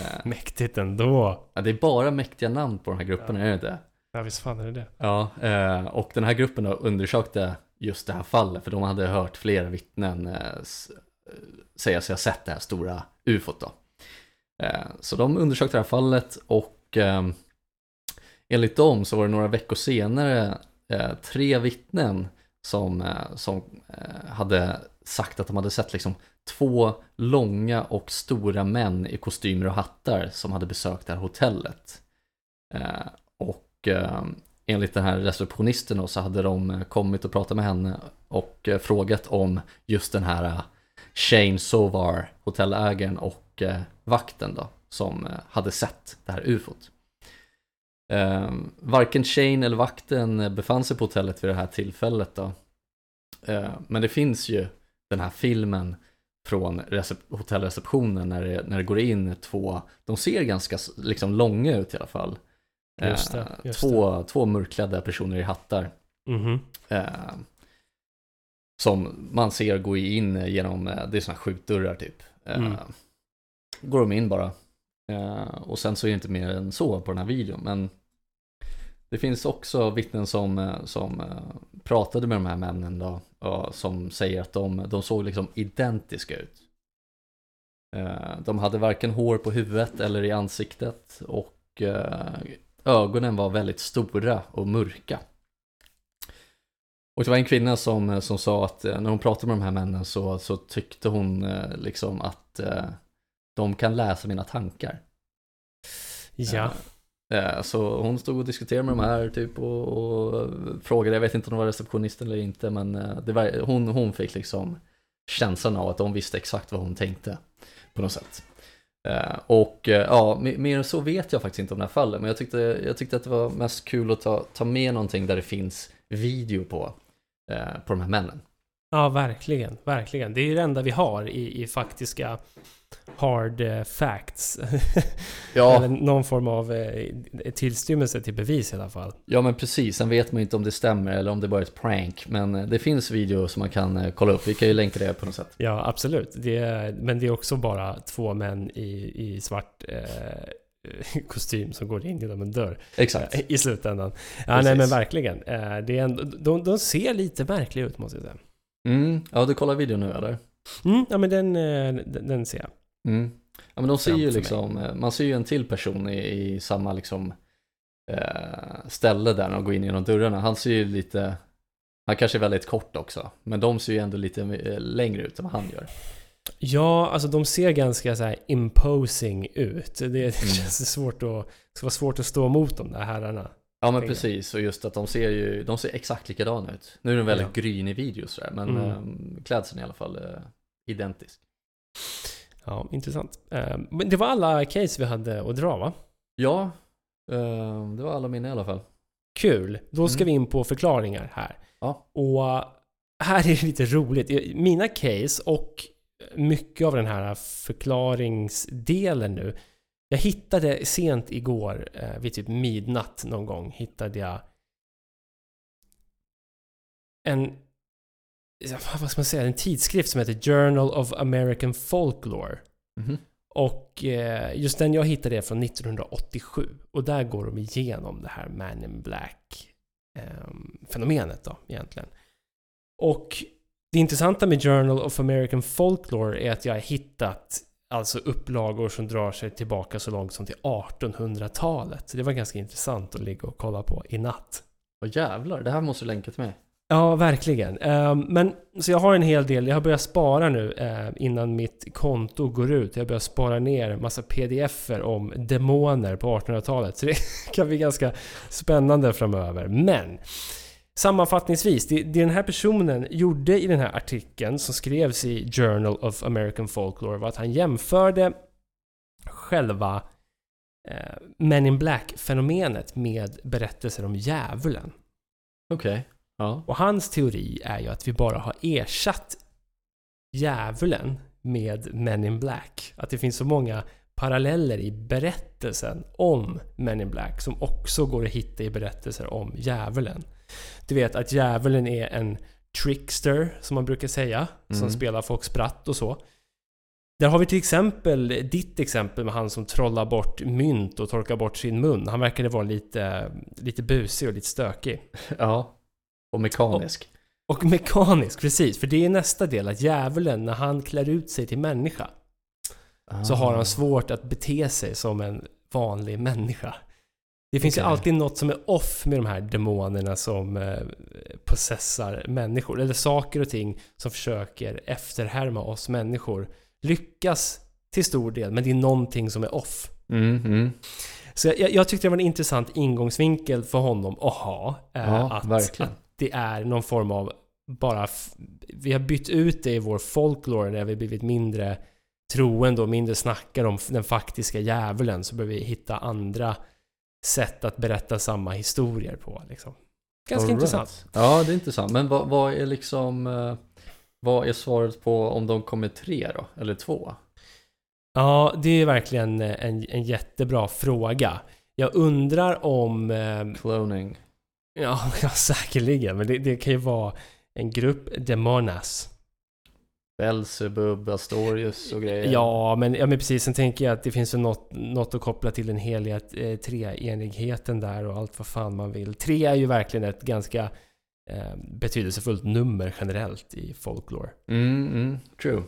Eh, Mäktigt ändå. ja, det är bara mäktiga namn på de här grupperna, är det inte? Ja, visst fan är det det. Ja, eh, och den här gruppen undersökte just det här fallet, för de hade hört flera vittnen eh, säga sig ha sett det här stora ufot då. Så de undersökte det här fallet och eh, enligt dem så var det några veckor senare tre vittnen som, som hade sagt att de hade sett liksom två långa och stora män i kostymer och hattar som hade besökt det här hotellet. Eh, och eh, enligt den här receptionisten då, så hade de eh, kommit och pratat med henne och eh, frågat om just den här eh, Shane Sovar, hotellägaren och eh, vakten då, som eh, hade sett det här ufot. Eh, varken Shane eller vakten befann sig på hotellet vid det här tillfället då. Ehm, men det finns ju den här filmen från recep- hotellreceptionen när det, när det går in två, de ser ganska liksom långa ut i alla fall. Just det, Eh, just två, två mörkklädda personer i hattar. Mhm. Eh, som man ser gå in genom, eh, det är sådana skjutdörrar typ. Mm. Går de in bara. Och sen så är det inte mer än så på den här videon. Men det finns också vittnen som, eh, som eh, pratade med de här männen då. Som säger att de, de såg liksom identiska ut. Eh, de hade varken hår på huvudet eller i ansiktet. Och ögonen var väldigt stora och mörka. Och det var en kvinna som, som sa att när hon pratade med de här männen så, så tyckte hon liksom att de kan läsa mina tankar. Ja. Eh, så hon stod och diskuterade med de här typ och, och frågade, jag vet inte om de var receptionisten eller inte, men eh, det var, hon, hon fick liksom känslan av att de visste exakt vad hon tänkte på något sätt. Eh, och ja, mer än så vet jag faktiskt inte om det här fallet, men jag tyckte, jag tyckte att det var mest kul att ta, ta med någonting där det finns video på, på de här männen. Ja, verkligen. Verkligen. Det är ju det enda vi har i, i faktiska hard eh, facts. Eller någon form av eh, tillstymmelse till bevis i alla fall. Ja men precis, sen vet man ju inte om det stämmer eller om det bara är ett prank. Men eh, det finns video som man kan kolla upp, vi kan ju länka det på något sätt. Ja, absolut. Det är, men det är också bara två män i, i svart eh, kostym som går in genom en dörr Exakt. i slutändan. Ja, Precis. nej men verkligen. Det är en, de, de ser lite märkliga ut måste jag säga. Mm, ja du kollar videon nu eller? Mm, ja men den, den, den ser jag. Mm. Ja men de ser ju liksom, eh, man ser ju en till person i, i samma liksom eh, ställe där när de går in genom dörrarna. Han ser ju lite, han kanske är väldigt kort också, men de ser ju ändå lite eh, längre ut än vad han gör. Ja, alltså de ser ganska så här imposing ut. Det, det Mm. känns svårt att, det ska vara svårt att stå emot de där herrarna. Ja men precis, och just att de ser ju, de ser exakt likadana ut. Nu är den väldigt Ja. gryn i videos men Mm. mm. klädseln i alla fall eh, identisk. Ja, intressant. Eh, Men det var alla case vi hade att dra va? Ja, eh, det var alla mina i alla fall. Kul! Då ska Mm. vi in på förklaringar här. Ja. Och eh, här är det lite roligt. Mina case och mycket av den här förklaringsdelen nu. Jag hittade sent igår, vid typ midnatt någon gång, hittade jag en vad ska man säga, en tidskrift som heter Journal of American Folklore. Mhm. Och eh, just den jag hittade är från 1987. Och där går de igenom det här Man in Black ehm, fenomenet då egentligen. Och det intressanta med Journal of American Folklore är att jag har hittat alltså upplagor som drar sig tillbaka så långt som till 1800-talet. Så det var ganska intressant att ligga och kolla på i natt. Vad jävlar, det här måste du länka till mig. Ja, verkligen. Ehm, men så jag har en hel del. Jag har börjat spara nu eh, innan mitt konto går ut. Jag börjar spara ner massa pdf-er om demoner på 1800-talet. Så det kan bli ganska spännande framöver. Men sammanfattningsvis, det, det den här personen gjorde i den här artikeln som skrevs i Journal of American Folklore var att han jämförde själva eh, Men in Black-fenomenet med berättelser om djävulen. Okej, ja. Och hans teori är ju att vi bara har ersatt djävulen med Men in Black. Att det finns så många paralleller i berättelsen om Men in Black som också går att hitta i berättelser om djävulen. Du vet att djävulen är en trickster, som man brukar säga, som Mm. spelar folk spratt och så. Där har vi till exempel ditt exempel med han som trollar bort mynt och torkar bort sin mun. Han verkade vara lite, lite busig och lite stökig. Ja. Och mekanisk. Och mekanisk, precis. För det är nästa del, att djävulen, när han klär ut sig till människa, så har Ah. han svårt att bete sig som en vanlig människa. Det finns ju Okej. alltid något som är off med de här demonerna som eh, possessar människor. Eller saker och ting som försöker efterhärma oss människor. Lyckas till stor del, men det är någonting som är off. Mm, mm. Så jag, jag tyckte det var en intressant ingångsvinkel för honom att ha. eh, Ja, att, att det är någon form av bara... Vi har bytt ut det i vår folklore när vi blivit mindre troende och mindre snackar om den faktiska djävulen så behöver vi hitta andra sätt att berätta samma historier på. Liksom. Ganska right. intressant. Ja, det är intressant. Men vad, vad är liksom... eh, Vad är svaret på om de kommer tre då? Eller två? Ja, det är verkligen en, en jättebra fråga. Jag undrar om... Eh, Cloning. Ja, ja, säkerligen. Men det, det kan ju vara en grupp demonas. Belzebub, Astorius och grejer. Ja, men, ja, men precis. Sen tänker jag att det finns något, något att koppla till den heliga eh, treenigheten där och allt vad fan man vill. Tre är ju verkligen ett ganska eh, betydelsefullt nummer generellt i folklore. Mm, mm, true.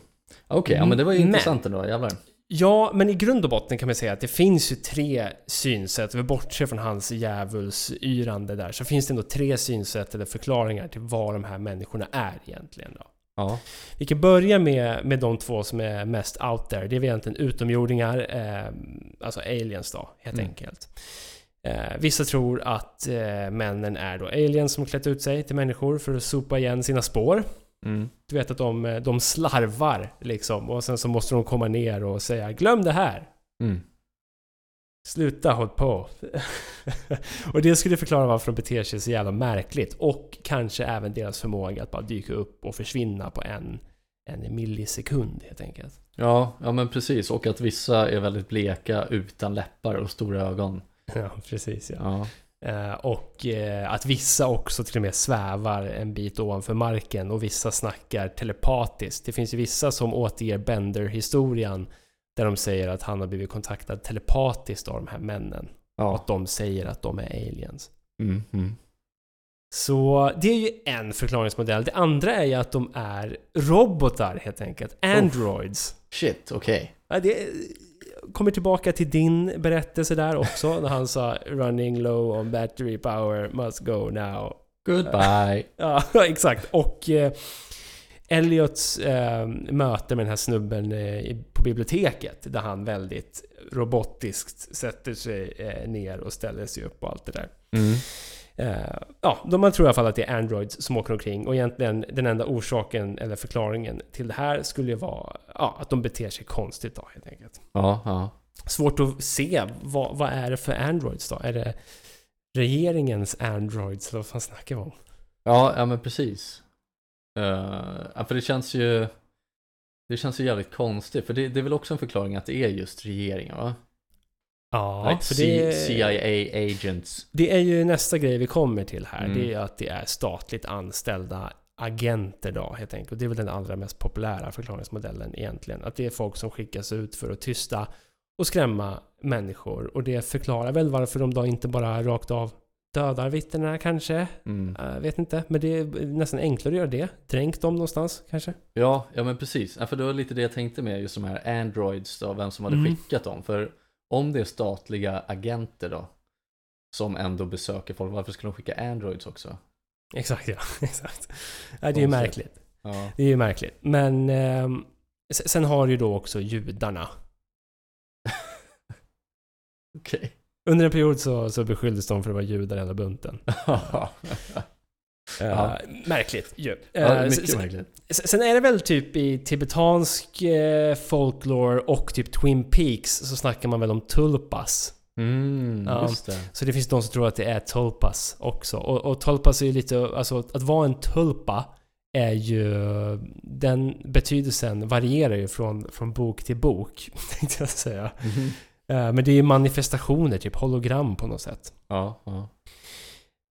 Okej, ja men det var ju Men- intressant ändå, jävlar. Ja, men i grund och botten kan man säga att det finns ju tre synsätt. Vi bortser från hans djävulsyrande där. Så finns det ändå tre synsätt eller förklaringar till vad de här människorna är egentligen. Då. Ja. Vi kan börja med, med de två som är mest out there. Det är egentligen utomjordingar, eh, alltså aliens då, helt Mm. enkelt. Eh, vissa tror att eh, männen är då aliens som klätt ut sig till människor för att sopa igen sina spår. Mm. Du vet att de, eh, de slarvar liksom och sen så måste de komma ner och säga Glöm det här! Mm. Sluta håll på! och det skulle förklara varför de beter sig så jävla märkligt och kanske även deras förmåga att bara dyka upp och försvinna på en, en millisekund helt enkelt. Ja, ja men precis. Och att vissa är väldigt bleka utan läppar och stora ögon. Ja, precis ja. Ja. Eh, och eh, att vissa också till och med svävar en bit ovanför marken och vissa snackar telepatiskt. Det finns ju vissa som återger Bender-historien där de säger att han har blivit kontaktad telepatiskt av de här männen. Och Ja. att de säger att de är aliens. Mm, mm. Så det är ju en förklaringsmodell. Det andra är ju att de är robotar helt enkelt. Androids. Shit, okej. Ja, det kommer tillbaka till din berättelse där också. När han sa “Running low on battery power must go now”. Goodbye. Ja, exakt. Och eh, Elliots eh, möte med den här snubben eh, på biblioteket där han väldigt robotiskt sätter sig eh, ner och ställer sig upp och allt det där. Mm. Eh, ja, de man tror i alla fall att det är Androids som åker omkring och egentligen den enda orsaken eller förklaringen till det här skulle ju vara ja, att de beter sig konstigt då helt enkelt. Ja, ja. Svårt att se, vad, vad är det för Androids då? Är det regeringens Androids eller vad fan snackar vi om? Ja, ja men precis. Uh, för det känns ju Det känns ju jävligt konstigt, för det, det är väl också en förklaring att det är just regeringen va? Ja, like för det, CIA agents. det är ju nästa grej vi kommer till här. Mm. Det är att det är statligt anställda agenter då helt enkelt. Och det är väl den allra mest populära förklaringsmodellen egentligen. Att det är folk som skickas ut för att tysta och skrämma människor. Och det förklarar väl varför de då inte bara rakt av dödar vittnena kanske. Mm. Jag vet inte, men det är nästan enklare att göra det. Dränk dem någonstans kanske. Ja, ja men precis. Ja, för det var lite det jag tänkte med just de här Androids då, vem som hade Mm. skickat dem. För om det är statliga agenter då, som ändå besöker folk, varför skulle de skicka Androids också? Exakt ja, exakt. Ja, det är ju märkligt. Ja, Det är ju märkligt. Men s- sen har ju då också judarna. okej. Under en period så, så beskylldes de för att vara judar hela bunten. ja, märkligt ju. det Eh, mycket märkligt. Sen är det väl typ i tibetansk eh, folklore och typ Twin Peaks så snackar man väl om tulpas. Mm, Ja. det. Så det finns de som tror att det är tulpas också. Och, och tulpas är ju lite, alltså att vara en tulpa är ju, den betydelsen varierar ju från, från bok till bok, tänkte jag säga. Eh, Men det är ju manifestationer, typ hologram på något sätt. Ja, ja.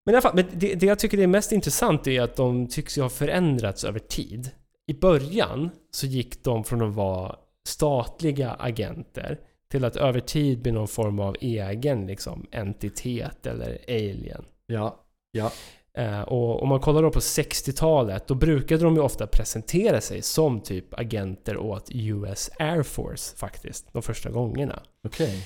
Men i alla fall, men det, det jag tycker är mest intressant är att de tycks ju ha förändrats över tid. I början så gick de från att vara statliga agenter till att över tid bli någon form av egen liksom, entitet eller alien. Ja, ja. Eh, och om man kollar då på 60-talet, då brukade de ju ofta presentera sig som typ agenter åt US Air Force faktiskt, de första gångerna. Okej. Ehm,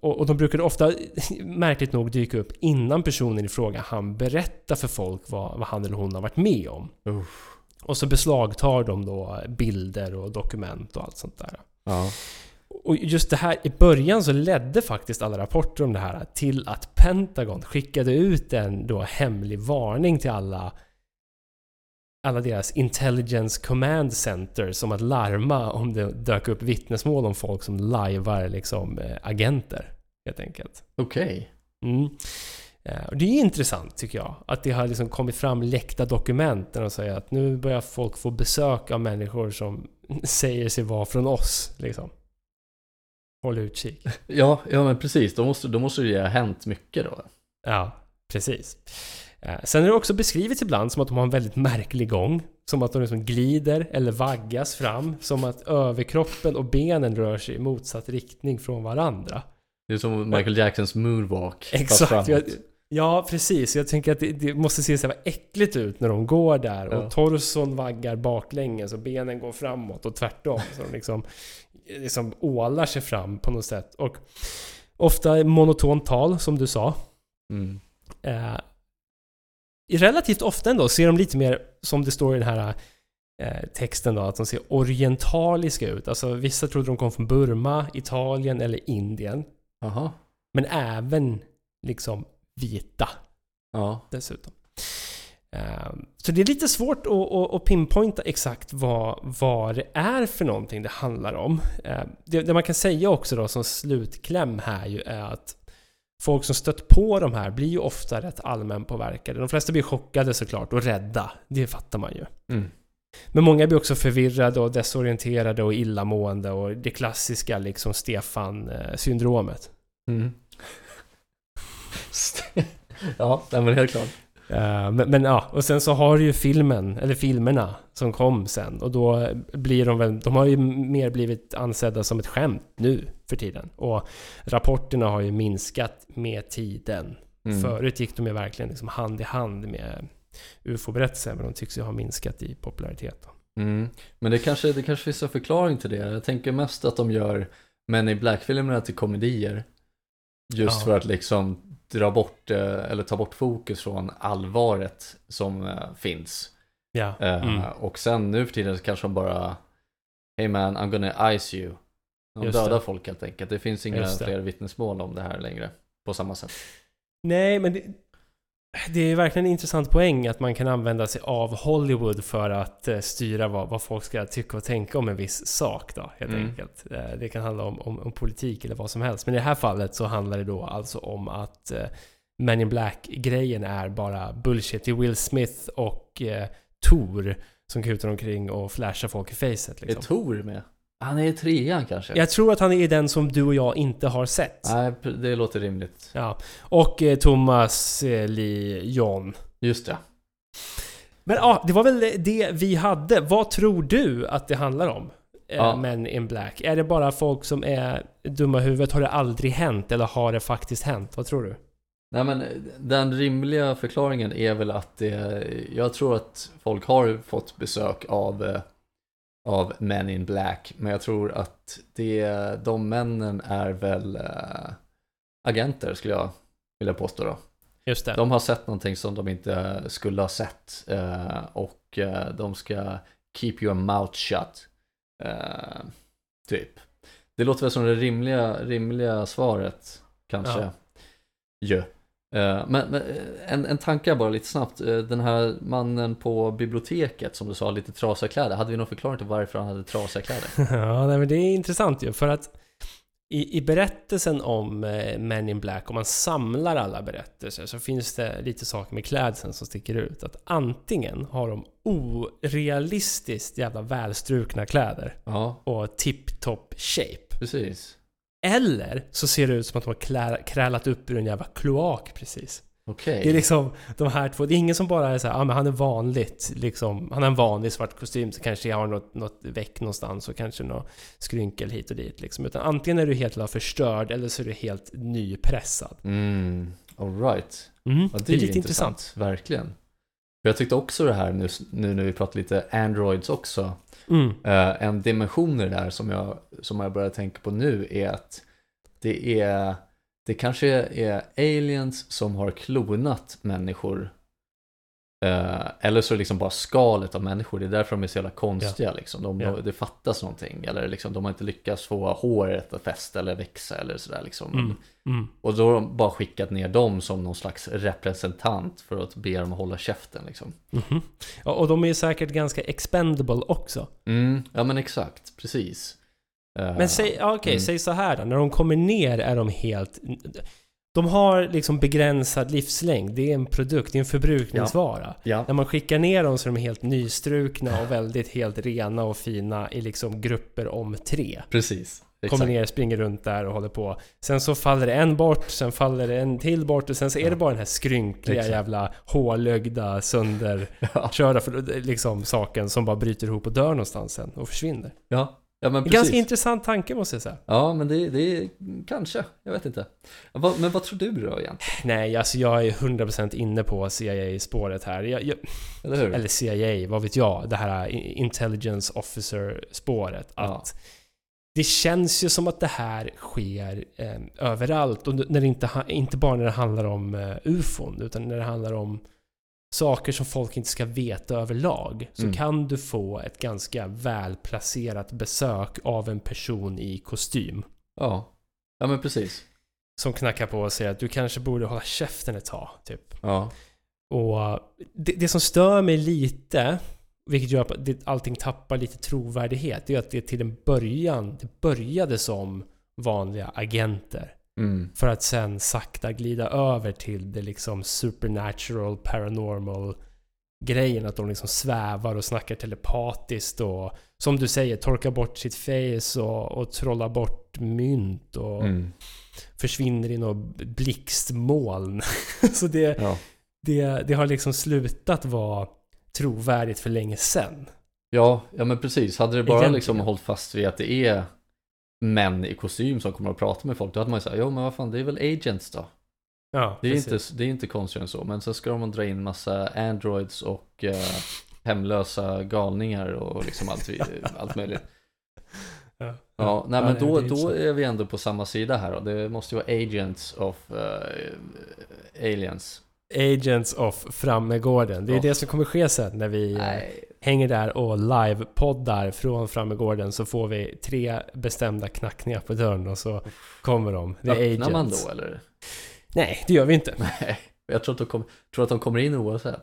och, och de brukade ofta, märkligt nog, dyka upp innan personen i fråga han berätta för folk vad, vad han eller hon har varit med om. Uff. Och så beslagtar de då bilder och dokument och allt sånt där. Ja. Och just det här, i början så ledde faktiskt alla rapporter om det här till att Pentagon skickade ut en då hemlig varning till alla alla deras Intelligence Command Center som att larma om det dök upp vittnesmål om folk som lajvar liksom eh, agenter. Helt enkelt. Okej. Mm. Eh, det är intressant tycker jag. Att det har liksom kommit fram läckta dokument där de säger att nu börjar folk få besök av människor som säger sig vara från oss. Liksom. Håll utkik. Ja, ja men precis. Då måste, då måste det ju ha hänt mycket då. Ja, precis. Eh, Sen är det också beskrivet ibland som att de har en väldigt märklig gång. Som att de liksom glider eller vaggas fram. Som att överkroppen och benen rör sig i motsatt riktning från varandra. Det är som Michael Jacksons moonwalk. Exakt. Jag, ja, precis. Jag tänker att det, det måste se så här äckligt ut när de går där. Ja. Och torson vaggar baklänges och benen går framåt och tvärtom. Så de liksom, liksom ålar sig fram på något sätt. Och ofta monotont tal, som du sa. Mm. Eh, relativt ofta ändå ser de lite mer, som det står i den här eh, texten då, att de ser orientaliska ut. Alltså vissa trodde de kom från Burma, Italien eller Indien. Jaha. Men även liksom vita Ja. dessutom. Eh, Så det är lite svårt att, pinpointa exakt vad, vad det är för någonting det handlar om. Eh, Det, det man kan säga också då som slutkläm här ju är att folk som stött på de här blir ju ofta rätt allmänpåverkade. De flesta blir chockade såklart och rädda. Det fattar man ju. Mm. Men många blir också förvirrade och desorienterade och illamående och det klassiska liksom Stefan-syndromet. Mm. ja, men helt klart. Eh, men, men ja, och sen så har du ju filmen, eller filmerna som kom sen och då blir de väl, de har ju mer blivit ansedda som ett skämt nu för tiden. Och rapporterna har ju minskat med tiden. Mm. Förut gick de ju verkligen liksom hand i hand med UFO-berättelser, men de tycks ju ha minskat i popularitet. Mm. Men det kanske, det kanske finns en förklaring till det. Jag tänker mest att de gör Men i Black-filmerna till komedier. Just Ja. för att liksom dra bort, eh, eller ta bort fokus från allvaret som eh, finns. Ja. Eh, Mm. Och sen nu för tiden så kanske de bara Hey man, I'm gonna ice you. De Just dödar det. folk helt enkelt. Det finns inga fler vittnesmål om det här längre. På samma sätt. Nej, men det, det är verkligen en intressant poäng att man kan använda sig av Hollywood för att eh, styra vad, vad folk ska tycka och tänka om en viss sak då, helt Mm. enkelt. Eh, det kan handla om, om, om politik eller vad som helst. Men i det här fallet så handlar det då alltså om att eh, Men in Black-grejen är bara bullshit. Det är Will Smith och eh, Thor som kutar omkring och flashar folk i facet Är liksom. Tor med? Han är i trean kanske? Jag tror att han är den som du och jag inte har sett. Nej, det låter rimligt. Ja. Och eh, Thomas eh, Lee John. Just det. Men ja, det var väl det vi hade. Vad tror du att det handlar om? Eh, Ja. Men in Black. Är det bara folk som är dumma i huvudet? Har det aldrig hänt? Eller har det faktiskt hänt? Vad tror du? Nej men den rimliga förklaringen är väl att det, jag tror att folk har fått besök av, eh, av Men in Black, men jag tror att det, de männen är väl äh, agenter skulle jag vilja påstå då. Just det. De har sett någonting som de inte skulle ha sett eh, och eh, de ska keep your mouth shut. Eh, typ. Det låter väl som det rimliga, rimliga svaret kanske. Ja. Ja. Eh, men, men eh, en, en tanke bara lite snabbt. Eh, Den här mannen på biblioteket som du sa, lite trasiga kläder. Hade vi någon förklaring till varför han hade trasiga kläder? ja, nej, men det är intressant ju. För att i, i berättelsen om Men in Black, om man samlar alla berättelser, så finns det lite saker med klädseln som sticker ut. Att antingen har de orealistiskt jävla välstrukna kläder Ja, och tip-top shape. precis. Eller så ser det ut som att de har klä, krälat upp ur en jävla kloak precis. Okej. Det är liksom de här två. Det är ingen som bara är så här, ah, men han är vanligt liksom. Han har en vanlig svart kostym så kanske jag har något, något väck någonstans och kanske något skrynkel hit och dit liksom. Utan antingen är du helt förstörd eller så är du helt nypressad. Mm, alright. Mm, Ja, det, är lite intressant. Verkligen. För jag tyckte också det här nu, nu när vi pratar lite Androids också. Mm. Eh, en dimension i det där som jag, som jag börjar tänka på nu är att det är det kanske är aliens som har klonat människor. Eh, eller så är det liksom bara skalet av människor. Det är därför de är så jävla konstiga. Liksom. De, Ja. Det fattas någonting. Eller liksom, de har inte lyckats få håret att fästa eller växa eller sådär. Liksom. Mm. Mm. Och då har de bara skickat ner dem som någon slags representant för att be dem att hålla käften liksom. Mhm. Ja, och de är säkert ganska expendable också. Mm, ja men exakt, precis. Eh, Men säg, ja, okej, mm. säg så här då. När de kommer ner är de helt... De har liksom begränsad livslängd. Det är en produkt, det är en förbrukningsvara. Ja, När man skickar ner dem så är de helt nystrukna och väldigt helt rena och fina i liksom grupper om tre. precis. Kommer Exakt. ner, springer runt där och håller på. Sen så faller det en bort, sen faller det en till bort och sen så är Ja. det bara den här skrynkliga Exakt. jävla hålögda, sönderkörda Ja, liksom, saken som bara bryter ihop och dör någonstans sen och försvinner. ja, ja men ganska intressant tanke måste jag säga. Ja, men det, det är kanske, jag vet inte. Men vad tror du då egentligen? Nej, alltså jag är 100% inne på CIA-spåret här. Jag, jag, Eller hur? eller CIA, vad vet jag? Det här Intelligence Officer-spåret. Ja. Att det känns ju som att det här sker eh, överallt. Och när det inte, inte bara när det handlar om eh, UFOn, utan när det handlar om saker som folk inte ska veta överlag. Så Mm. kan du få ett ganska välplacerat besök av en person i kostym. Ja, ja men precis. Som knackar på och säger att du kanske borde hålla käften ett tag, typ. Ja, Och det, det som stör mig lite, vilket gör att allting tappar lite trovärdighet, det är att det till en början, det började som vanliga agenter. Mm. För att sen sakta glida över till det liksom supernatural, paranormal grejen. Att de liksom svävar och snackar telepatiskt och som du säger, torkar bort sitt face och, och trollar bort mynt och Mm. försvinner i något blixtmoln. Så det, Ja. det, det har liksom slutat vara trovärdigt för länge sedan. Ja, ja men precis. Hade det bara Egentligen. liksom hållit fast vid att det är män i kostym som kommer att prata med folk, då hade man ju sagt, jo men vad fan, det är väl agents då. Ja, Det är, precis. inte, det är inte konstigare än så, men så ska de dra in massa androids och eh, hemlösa galningar och liksom allt, allt möjligt. Ja, Ja, nej Ja, men det- då, är då är vi ändå på samma sida här då. Det måste ju vara agents of eh, aliens. Agents of Frammegården. Det är Oh. det som kommer ske sen när vi eh, Nej. Hänger där och live-poddar från Frammegården så får vi tre bestämda knackningar på dörren och så kommer de. The Öppnar Agents. man då eller? Nej, det gör vi inte. Nej. Jag tror att de, kom, tror att de kommer in oavsett.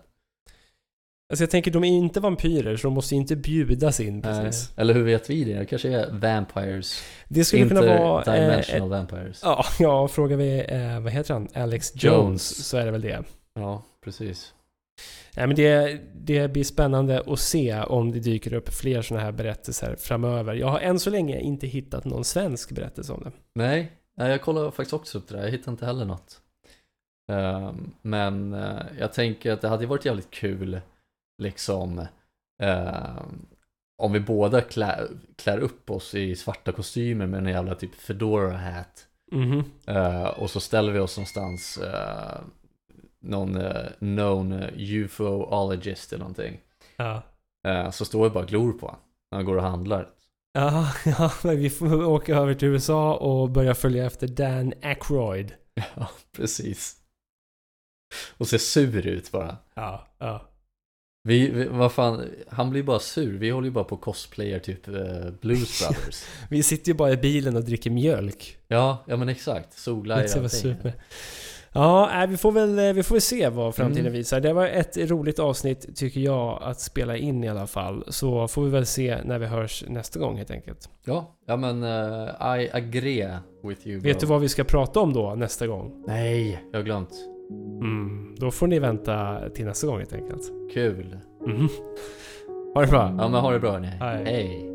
Alltså jag tänker, de är inte vampyrer så de måste inte bjudas in precis. Eller hur vet vi det? Det kanske är vampires. Det skulle kunna vara... Eh, Interdimensional vampires. ja, ja, frågar vi, eh, vad heter han? Alex Jones, Jones. så är det väl det. Ja, precis. Nej, men det, det blir spännande att se om det dyker upp fler sådana här berättelser framöver. Jag har än så länge inte hittat någon svensk berättelse om det. Nej, jag kollade faktiskt också upp det där. Jag hittade inte heller något. Ehm, men eh, jag tänker att det hade varit jävligt kul liksom ehm, om vi båda klär, klär upp oss i svarta kostymer med en jävla typ fedora hat Mhm. Eh, och så ställer vi oss någonstans eh, någon uh, known uh, UFO-ologist eller någonting. Ja. Eh, så står vi bara och glor på honom när han går och handlar. Ja, ja, men vi får åka över till USA och börja följa efter Dan Aykroyd. Ja, precis. Och ser sur ut bara. Ja, ja. Vi, vi, vad fan, han blir bara sur. Vi håller ju bara på och cosplayar typ eh, Blues Brothers. Vi sitter ju bara i bilen och dricker mjölk. ja, ja men exakt. Och jävla allting. Ja, nej, vi får väl eh, vi får väl se vad framtiden Mm. visar. Det var ett roligt avsnitt tycker jag att spela in i alla fall. Så får vi väl se när vi hörs nästa gång helt enkelt. Ja, ja men eh, I agree with you Vet du bro. vad vi ska prata om då nästa gång? Nej, jag har glömt. Mm, då får ni vänta till nästa gång helt enkelt. Kul. Mhm. Ha det bra. Ja men ha det bra hörni. Hej. Hej.